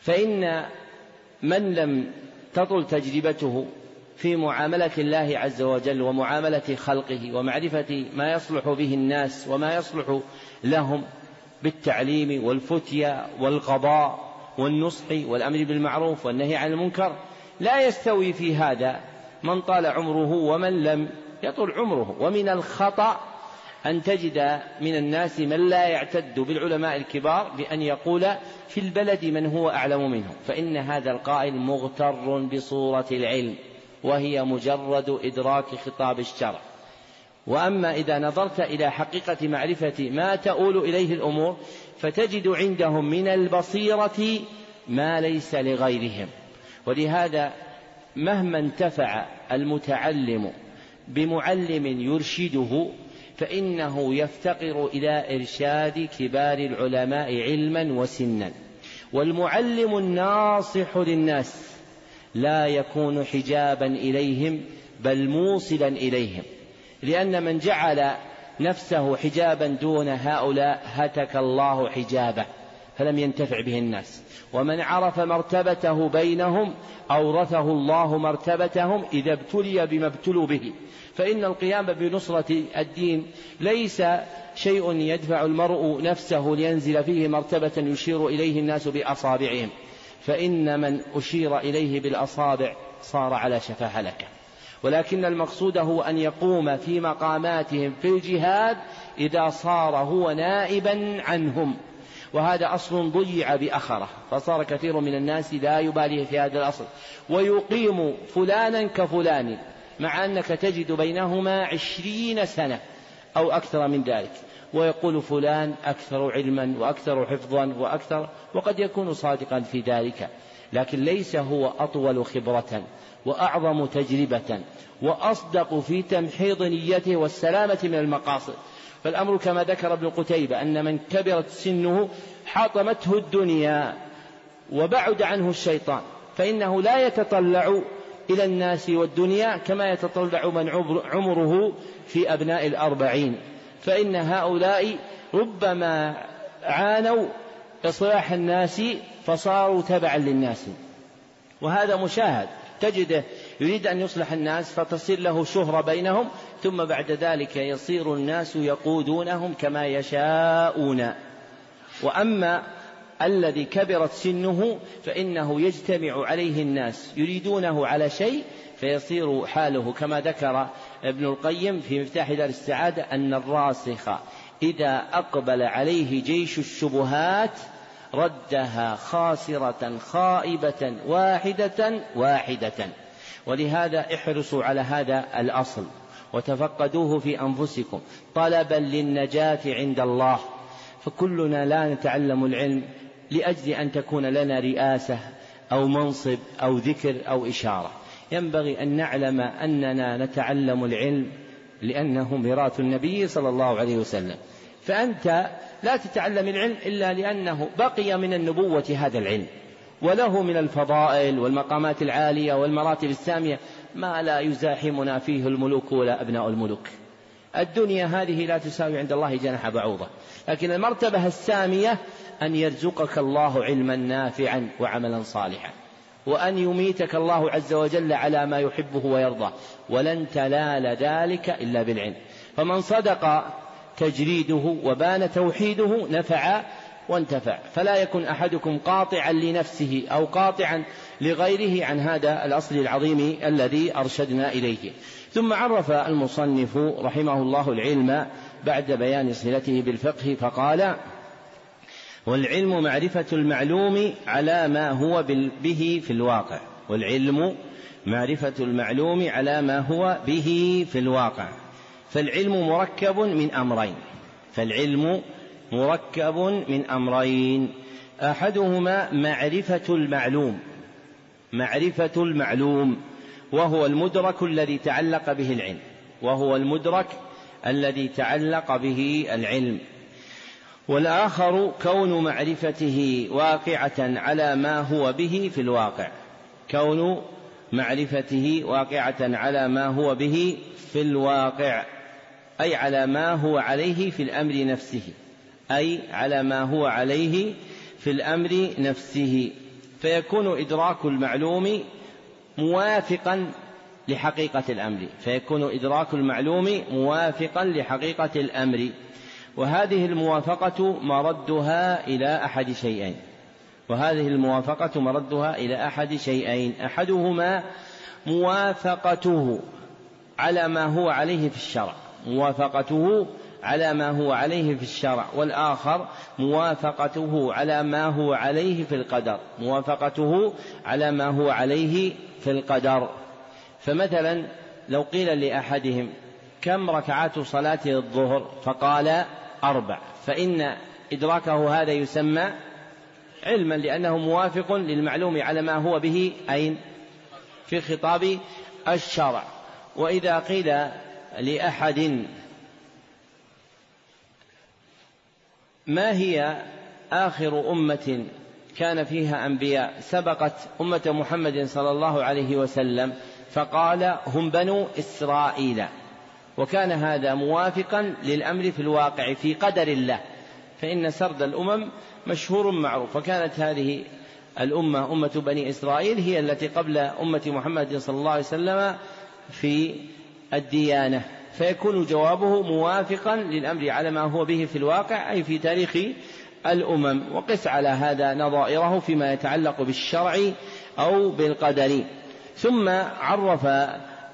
فإن من لم تطل تجربته في معاملة الله عز وجل ومعاملة خلقه ومعرفة ما يصلح به الناس وما يصلح لهم بالتعليم والفتيا والقضاء والنصح والأمر بالمعروف والنهي عن المنكر لا يستوي في هذا من طال عمره ومن لم يطل عمره. ومن الخطأ أن تجد من الناس من لا يعتد بالعلماء الكبار بأن يقول في البلد من هو أعلم منه فإن هذا القائل مغتر بصورة العلم. وهي مجرد إدراك خطاب الشرع. وأما إذا نظرت إلى حقيقة معرفة ما تؤول إليه الأمور فتجد عندهم من البصيرة ما ليس لغيرهم. ولهذا مهما انتفع المتعلم بمعلم يرشده فإنه يفتقر إلى إرشاد كبار العلماء علما وسنا. والمعلم الناصح للناس لا يكون حجابا إليهم بل موصلا إليهم. لأن من جعل نفسه حجابا دون هؤلاء هتك الله حجابه فلم ينتفع به الناس. ومن عرف مرتبته بينهم أورثه الله مرتبتهم إذا ابتلي بما ابتلوا به. فإن القيام بنصرة الدين ليس شيء يدفع المرء نفسه لينزل فيه مرتبة يشير إليه الناس بأصابعهم. فإن من أشير إليه بالأصابع صار على شفا هلكة ولكن المقصود هو أن يقوم في مقاماتهم في الجهاد إذا صار هو نائبا عنهم. وهذا أصل ضيع بأخره. فصار كثير من الناس لا يبالي في هذا الأصل. ويقيم فلانا كفلان مع أنك تجد بينهما عشرين سنة أو أكثر من ذلك. ويقول فلان أكثر علما وأكثر حفظا وأكثر وقد يكون صادقا في ذلك. لكن ليس هو أطول خبرة وأعظم تجربة وأصدق في تمحيض نيته والسلامة من المقاصد. فالأمر كما ذكر ابن قتيبة أن من كبرت سنه حطمته الدنيا وبعد عنه الشيطان فإنه لا يتطلع إلى الناس والدنيا كما يتطلع من عمره في أبناء الأربعين. فإن هؤلاء ربما عانوا إصلاح الناس فصاروا تبعا للناس. وهذا مشاهد. تجده يريد أن يصلح الناس فتصير له شهرة بينهم ثم بعد ذلك يصير الناس يقودونهم كما يشاءون. وأما الذي كبرت سنه فإنه يجتمع عليه الناس. يريدونه على شيء فيصير حاله كما ذكر ابن القيم في مفتاح دار السعادة أن الراسخ إذا أقبل عليه جيش الشبهات ردها خاسرة خائبة واحدة واحدة. ولهذا احرصوا على هذا الأصل وتفقدوه في أنفسكم طلبا للنجاة عند الله. فكلنا لا نتعلم العلم لأجل أن تكون لنا رئاسة أو منصب أو ذكر أو إشارة. ينبغي أن نعلم أننا نتعلم العلم لأنه ميراث النبي صلى الله عليه وسلم. فأنت لا تتعلم العلم إلا لأنه بقي من النبوة هذا العلم وله من الفضائل والمقامات العالية والمراتب السامية ما لا يزاحمنا فيه الملوك ولا أبناء الملوك. الدنيا هذه لا تساوي عند الله جناح بعوضة لكن المرتبة السامية أن يرزقك الله علما نافعا وعملا صالحا. وأن يميتك الله عز وجل على ما يحبه ويرضاه ولن تنال ذلك إلا بالعلم. فمن صدق تجريده وبان توحيده نفع وانتفع. فلا يكن أحدكم قاطعا لنفسه أو قاطعا لغيره عن هذا الأصل العظيم الذي أرشدنا إليه. ثم عرف المصنف رحمه الله العلم بعد بيان صلته بالفقه فقال والعلم معرفة المعلوم على ما هو به في الواقع. والعلم معرفة المعلوم على ما هو به في الواقع. فالعلم مركب من أمرين. فالعلم مركب من أمرين. أحدهما معرفة المعلوم. معرفة المعلوم. وهو المدرك الذي تعلق به العلم. وهو المدرك الذي تعلق به العلم. والآخر كون معرفته واقعة على ما هو به في الواقع. كون معرفته واقعة على ما هو به في الواقع. أي على ما هو عليه في الأمر نفسه. أي على ما هو عليه في الأمر نفسه. فيكون إدراك المعلوم موافقا لحقيقة الأمر. فيكون إدراك المعلوم موافقا لحقيقة الأمر. وهذه الموافقة مردها إلى أحد شيئين. وهذه الموافقة مردها إلى أحد شيئين. أحدهما موافقته على ما هو عليه في الشرع. موافقته على ما هو عليه في الشرع. والآخر موافقته على ما هو عليه في القدر. موافقته على ما هو عليه في القدر. فمثلا لو قيل لأحدهم كم ركعات صلاة الظهر؟ فقال أربع فإن إدراكه هذا يسمى علما لأنه موافق للمعلوم على ما هو به أين؟ في خطاب الشرع. وإذا قيل لأحد ما هي آخر أمة كان فيها أنبياء؟ سبقت أمة محمد صلى الله عليه وسلم فقال هم بنو إسرائيل. وكان هذا موافقا للأمر في الواقع في قدر الله. فإن سرد الأمم مشهور معروف. وكانت هذه الأمة أمة بني إسرائيل هي التي قبل أمة محمد صلى الله عليه وسلم في الديانة. فيكون جوابه موافقا للأمر على ما هو به في الواقع أي في تاريخ الأمم. وقس على هذا نظائره فيما يتعلق بالشرع أو بالقدر. ثم عرف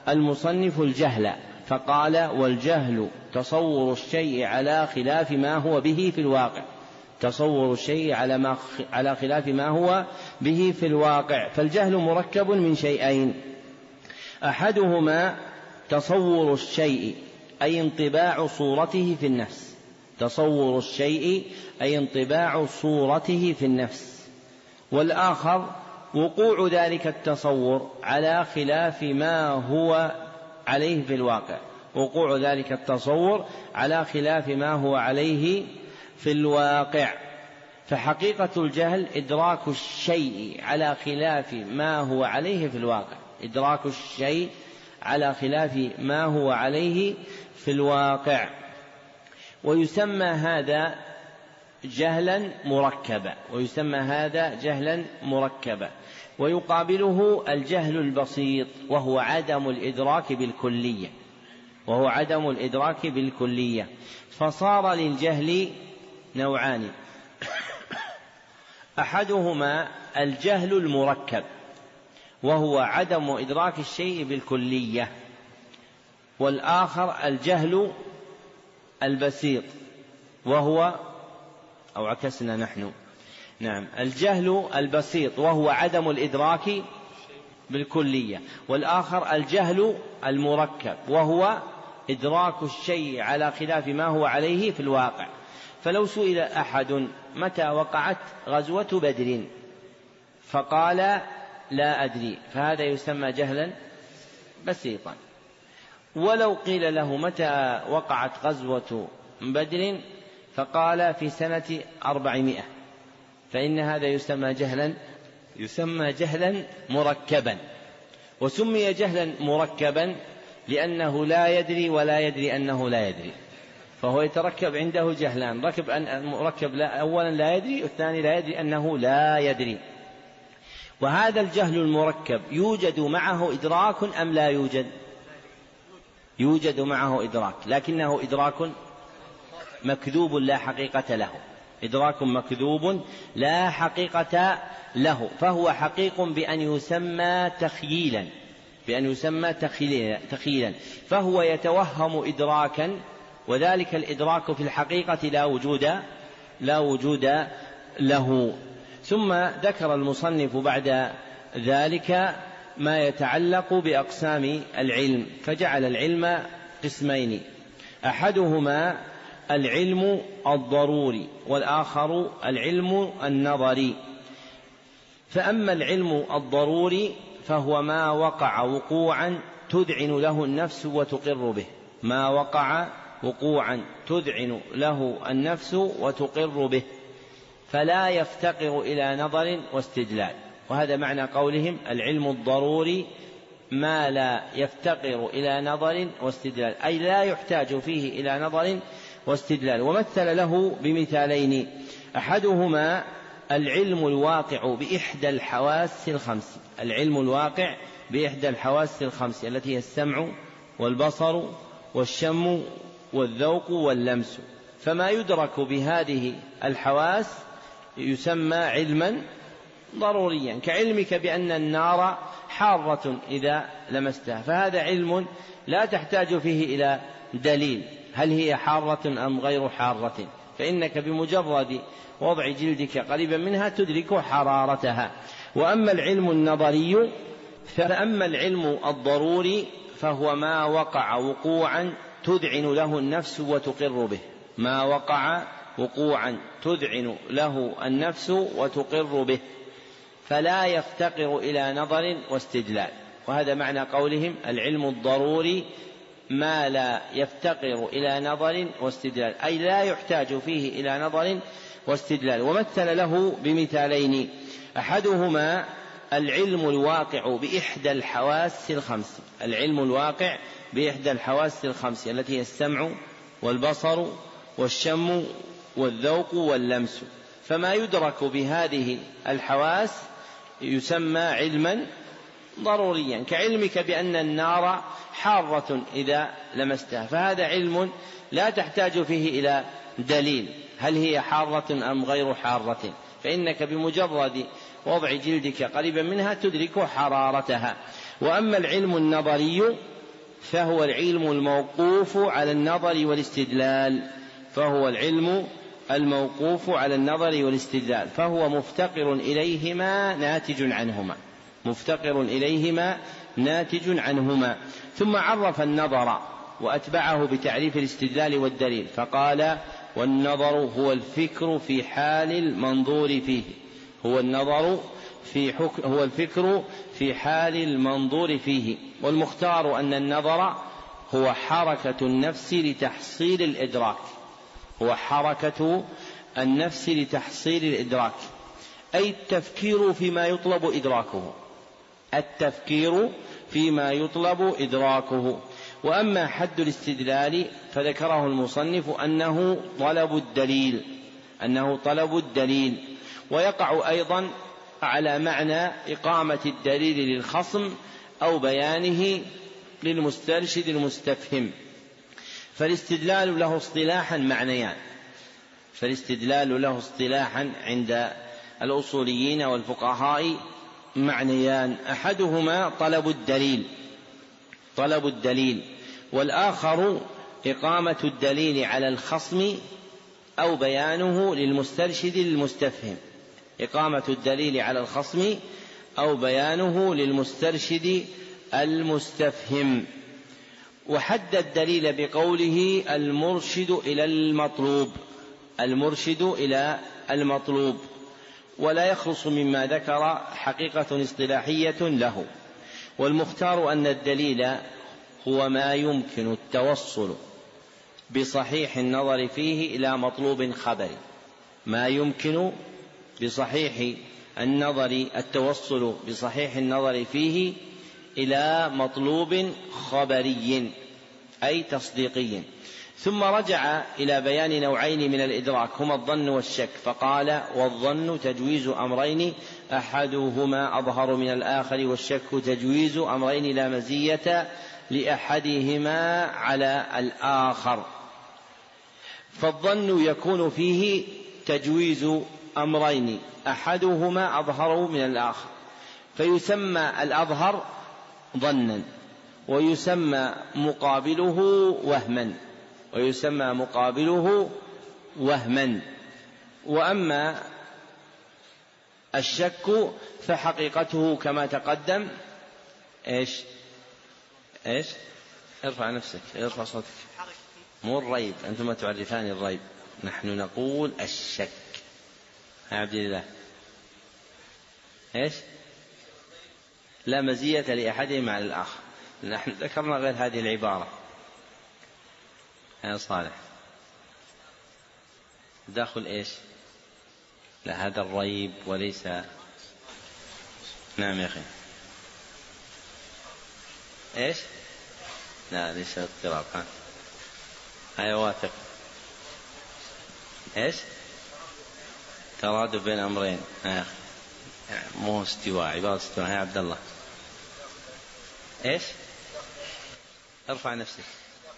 المصنف الجهل. فقال والجهل تصور الشيء على خلاف ما هو به في الواقع. تصور الشيء على ما على خلاف ما هو به في الواقع. فالجهل مركب من شيئين. أحدهما تصور الشيء أي انطباع صورته في النفس. تصور الشيء أي انطباع صورته في النفس. والآخر وقوع ذلك التصور على خلاف ما هو عليه في الواقع. وقوع ذلك التصور على خلاف ما هو عليه في الواقع. فحقيقة الجهل إدراك الشيء على خلاف ما هو عليه في الواقع. إدراك الشيء على خلاف ما هو عليه في الواقع. ويسمى هذا جهلا مركبا. ويسمى هذا جهلا مركبا. ويقابله الجهل البسيط وهو عدم الإدراك بالكلية. وهو عدم الإدراك بالكلية. فصار للجهل نوعان. أحدهما الجهل المركب وهو عدم إدراك الشيء بالكلية. والآخر الجهل البسيط وهو أو عكسنا نحن نعم. الجهل البسيط وهو عدم الإدراك بالكلية. والآخر الجهل المركب وهو إدراك الشيء على خلاف ما هو عليه في الواقع. فلو سئل أحد متى وقعت غزوة بدر؟ فقال لا أدري. فهذا يسمى جهلا بسيطا. ولو قيل له متى وقعت غزوة بدر؟ فقال في سنة أربعمائة. فإن هذا يسمى جهلا يسمى جهلا مركبا. وسمي جهلا مركبا لأنه لا يدري ولا يدري أنه لا يدري. فهو يتركب عنده جهلان ركب أن مركب لا أولا لا يدري والثاني لا يدري أنه لا يدري. وهذا الجهل المركب يوجد معه إدراك أم لا يوجد؟ يوجد معه إدراك لكنه إدراك مكذوب لا حقيقة له. إدراك مكذوب لا حقيقة له فهو حقيق بأن يسمى تخييلا بأن يسمى تخييلا فهو يتوهم إدراكا وذلك الإدراك في الحقيقة لا وجود لا وجود له. ثم ذكر المصنف بعد ذلك ما يتعلق بأقسام العلم فجعل العلم قسمين أحدهما العلم الضروري والآخر العلم النظري. فأما العلم الضروري فهو ما وقع وقوعا تذعن له النفس وتقر به. ما وقع وقوعا تذعن له النفس وتقر به. فلا يفتقر إلى نظر واستدلال. وهذا معنى قولهم العلم الضروري ما لا يفتقر إلى نظر واستدلال. أي لا يحتاج فيه إلى نظر واستدلال. ومثل له بمثالين. أحدهما العلم الواقع بإحدى الحواس الخمس. العلم الواقع بإحدى الحواس الخمس التي هي السمع والبصر والشم والذوق واللمس. فما يدرك بهذه الحواس يسمى علما ضروريا كعلمك بأن النار حارة إذا لمستها. فهذا علم لا تحتاج فيه إلى دليل. هل هي حارة أم غير حارة؟ فإنك بمجرد وضع جلدك قريبا منها تدرك حرارتها. وأما العلم النظري فأما العلم الضروري فهو ما وقع وقوعا تذعن له النفس وتقر به. ما وقع وقوعا تذعن له النفس وتقر به. فلا يفتقر إلى نظر واستدلال. وهذا معنى قولهم العلم الضروري ما لا يفتقر إلى نظر واستدلال أي لا يحتاج فيه إلى نظر واستدلال. ومثل له بمثالين أحدهما العلم الواقع بإحدى الحواس الخمس. العلم الواقع بإحدى الحواس الخمس التي هي السمع والبصر والشم والذوق واللمس. فما يدرك بهذه الحواس يسمى علما ضروريا كعلمك بأن النار حارة إذا لمستها. فهذا علم لا تحتاج فيه إلى دليل. هل هي حارة أم غير حارة؟ فإنك بمجرد وضع جلدك قريبا منها تدرك حرارتها. وأما العلم النظري فهو العلم الموقوف على النظر والاستدلال. فهو العلم الموقوف على النظر والاستدلال. فهو مفتقر إليهما ناتج عنهما. مفتقر إليهما ناتج عنهما. ثم عرف النظر وأتبعه بتعريف الاستدلال والدليل فقال والنظر هو الفكر في حال المنظور فيه. هو النظر في حك... هو الفكر في حال المنظور فيه. والمختار أن النظر هو حركة النفس لتحصيل الإدراك. هو حركة النفس لتحصيل الإدراك. أي التفكير فيما يطلب إدراكه. التفكير فيما يطلب إدراكه. وأما حد الاستدلال فذكره المصنف أنه طلب الدليل أنه طلب الدليل. ويقع أيضا على معنى إقامة الدليل للخصم أو بيانه للمسترشد المستفهم. فالاستدلال له اصطلاحا معنيان. فالاستدلال له اصطلاحا عند الأصوليين والفقهاء معنيان. أحدهما طلب الدليل طلب الدليل والآخر إقامة الدليل على الخصم أو بيانه للمسترشد المستفهم. إقامة الدليل على الخصم أو بيانه للمسترشد المستفهم. وحد الدليل بقوله المرشد إلى المطلوب المرشد إلى المطلوب. ولا يخلص مما ذكر حقيقة اصطلاحية له. والمختار أن الدليل هو ما يمكن التوصل بصحيح النظر فيه إلى مطلوب خبري ما يمكن بصحيح النظر التوصل بصحيح النظر فيه إلى مطلوب خبري أي تصديقي. ثم رجع إلى بيان نوعين من الإدراك هما الظن والشك فقال والظن تجويز أمرين أحدهما أظهر من الآخر والشك تجويز أمرين لا مزية لأحدهما على الآخر. فالظن يكون فيه تجويز أمرين أحدهما أظهر من الآخر فيسمى الأظهر ظنا ويسمى مقابله وهما. ويسمى مقابله وهما. وأما الشك فحقيقته كما تقدم إيش؟ إيش؟ ارفع نفسك ارفع صوتك. مو الريب أنتم تعرفان الريب. نحن نقول الشك. يا عبد الله. إيش؟ لا مزية لأحدهما على الآخر. نحن ذكرنا غير هذه العبارة. يا صالح. داخل إيش؟ لا هذا الريب وليس. نعم يا أخي. إيش؟ لا ليس اضطراب ها. هيا واثق. إيش؟ ترادف بين أمرين. يا أخي. مو استواء عبارة استواء. يا عبد الله. إيش؟ ارفع نفسك.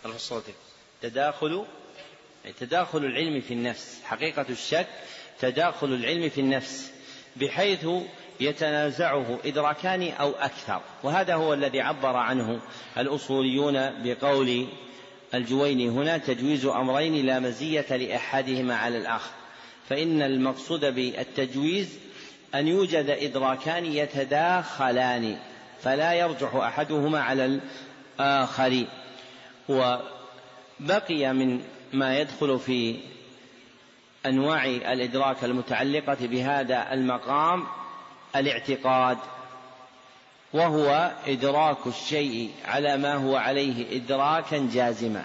ارفع صوتك. تداخل تداخل العلم في النفس حقيقة الشك تداخل العلم في النفس بحيث يتنازعه إدراكان أو أكثر. وهذا هو الذي عبر عنه الأصوليون بقول الجويني هنا تجويز أمرين لا مزية لأحدهما على الآخر. فإن المقصود بالتجويز أن يوجد إدراكان يتداخلان فلا يرجح أحدهما على الآخر وبقي من ما يدخل في أنواع الإدراك المتعلقة بهذا المقام الاعتقاد وهو إدراك الشيء على ما هو عليه إدراكا جازما.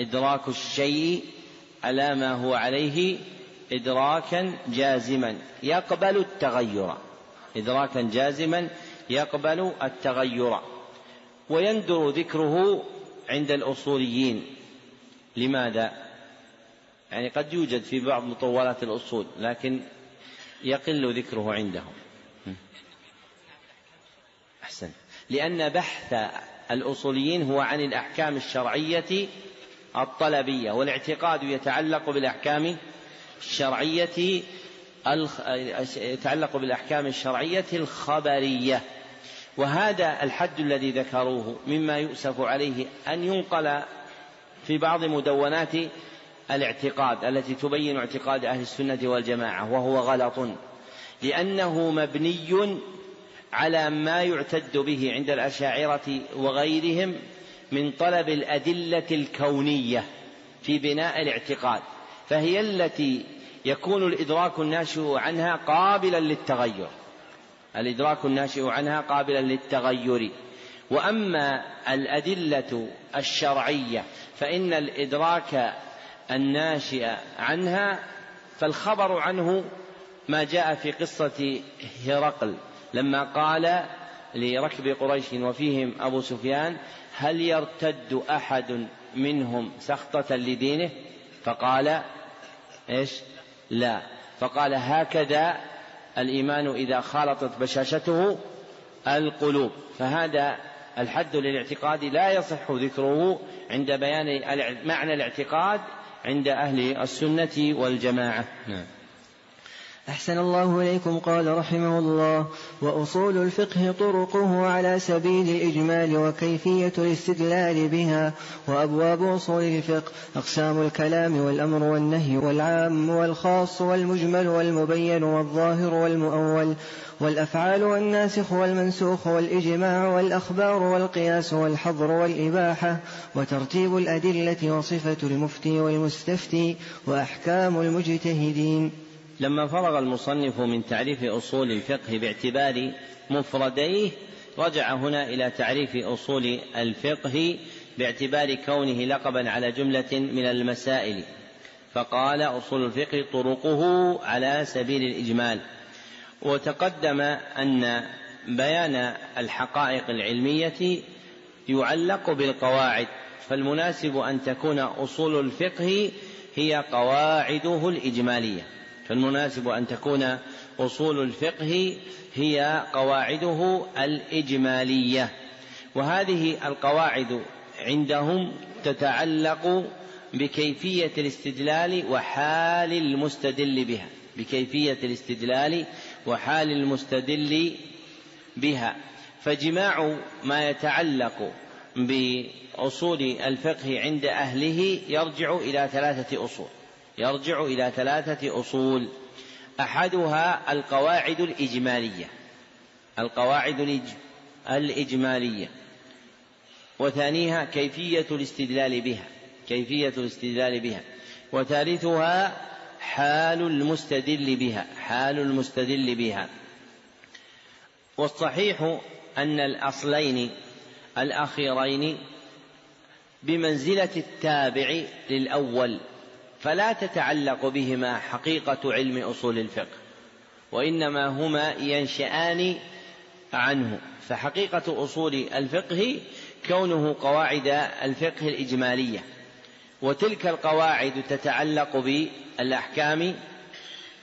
إدراك الشيء على ما هو عليه إدراكا جازما. يقبل التغير. إدراكا جازما يقبل التغير. ويندر ذكره عند الأصوليين. لماذا؟ يعني قد يوجد في بعض مطولات الأصول لكن يقل ذكره عندهم. أحسن. لأن بحث الأصوليين هو عن الأحكام الشرعية الطلبية والاعتقاد يتعلق بالأحكام الشرعية يتعلق بالأحكام الشرعية الخبرية. وهذا الحد الذي ذكروه مما يؤسف عليه أن ينقل في بعض مدونات الاعتقاد التي تبين اعتقاد أهل السنة والجماعة وهو غلط. لأنه مبني على ما يعتد به عند الأشاعرة وغيرهم من طلب الأدلة الكونية في بناء الاعتقاد فهي التي يكون الإدراك الناشئ عنها قابلا للتغير. الإدراك الناشئ عنها قابلا للتغير. وأما الأدلة الشرعية فإن الإدراك الناشئ عنها فالخبر عنه ما جاء في قصة هرقل لما قال لركب قريش وفيهم أبو سفيان هل يرتد أحد منهم سخطة لدينه؟ فقال إيش؟ لا. فقال هكذا الإيمان إذا خالطت بشاشته القلوب. فهذا الحد للاعتقاد لا يصح ذكره عند بيان معنى الاعتقاد عند أهل السنة والجماعة. نعم. أحسن الله إليكم قال رحمه الله. وأصول الفقه طرقه على سبيل الإجمال وكيفية الاستدلال بها. وأبواب أصول الفقه أقسام الكلام والأمر والنهي والعام والخاص والمجمل والمبين والظاهر والمؤول. والأفعال والناسخ والمنسوخ والإجماع والأخبار والقياس والحظر والإباحة. وترتيب الأدلة وصفة المفتي والمستفتي. وأحكام المجتهدين. لما فرغ المصنف من تعريف أصول الفقه باعتبار مفرديه رجع هنا إلى تعريف أصول الفقه باعتبار كونه لقبا على جملة من المسائل. فقال أصول الفقه طرقه على سبيل الإجمال. وتقدم أن بيان الحقائق العلمية يعلق بالقواعد فالمناسب أن تكون أصول الفقه هي قواعده الإجمالية. فالمناسب أن تكون أصول الفقه هي قواعده الإجمالية وهذه القواعد عندهم تتعلق بكيفية الاستدلال وحال المستدل بها بكيفية الاستدلال وحال المستدل بها. فجماع ما يتعلق بأصول الفقه عند أهله يرجع إلى ثلاثة أصول. يرجع إلى ثلاثة أصول. أحدها القواعد الإجمالية. القواعد الإجمالية. وثانيها كيفية الاستدلال بها. كيفية الاستدلال بها. وثالثها حال المستدل بها. حال المستدل بها. والصحيح أن الأصلين الأخيرين بمنزلة التابع للأول. فلا تتعلق بهما حقيقة علم أصول الفقه وإنما هما ينشآن عنه. فحقيقة أصول الفقه كونه قواعد الفقه الإجمالية وتلك القواعد تتعلق بالأحكام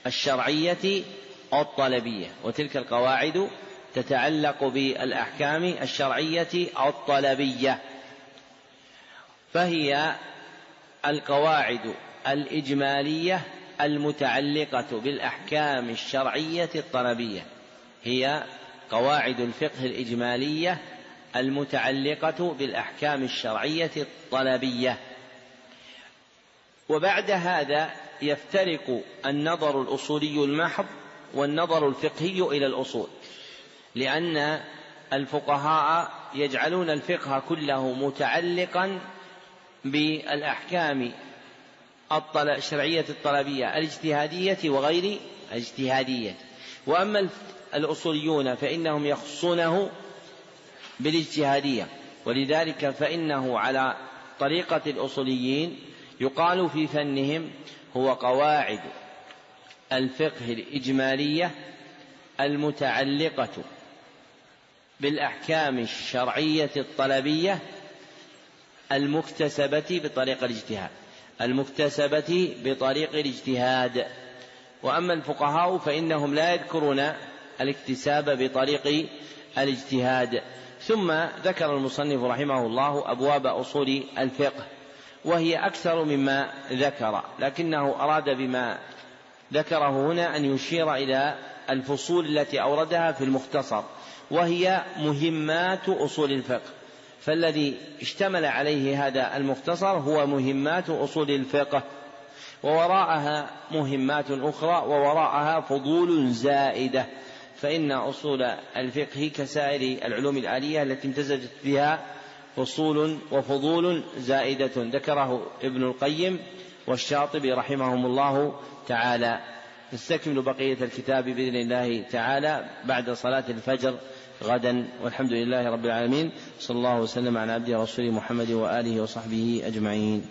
الشرعية الطلبية وتلك القواعد تتعلق بالأحكام الشرعية الطلبية. فهي القواعد الإجمالية المتعلقة بالأحكام الشرعية الطلبية هي قواعد الفقه الإجمالية المتعلقة بالأحكام الشرعية الطلبية وبعد هذا يفترق النظر الأصولي المحض والنظر الفقهي إلى الأصول لأن الفقهاء يجعلون الفقه كله متعلقا بالأحكام الشرعية الطلبية الاجتهادية وغير الاجتهادية. وأما الأصوليون فإنهم يخصونه بالاجتهادية. ولذلك فإنه على طريقة الأصوليين يقال في فنهم هو قواعد الفقه الإجمالية المتعلقة بالأحكام الشرعية الطلبية المكتسبة بطريق الاجتهاد. المكتسبة بطريق الاجتهاد. وأما الفقهاء فإنهم لا يذكرون الاكتساب بطريق الاجتهاد. ثم ذكر المصنف رحمه الله أبواب أصول الفقه وهي أكثر مما ذكر لكنه أراد بما ذكره هنا أن يشير إلى الفصول التي أوردها في المختصر وهي مهمات أصول الفقه. فالذي اشتمل عليه هذا المختصر هو مهمات أصول الفقه ووراءها مهمات أخرى ووراءها فضول زائدة فإن أصول الفقه كسائر العلوم الآلية التي امتزجت بها فصول وفضول زائدة ذكره ابن القيم والشاطبي رحمهم الله تعالى. نستكمل بقية الكتاب بإذن الله تعالى بعد صلاة الفجر. غدا والحمد لله رب العالمين. صلى الله وسلم على عبده ورسوله محمد وآله وصحبه أجمعين.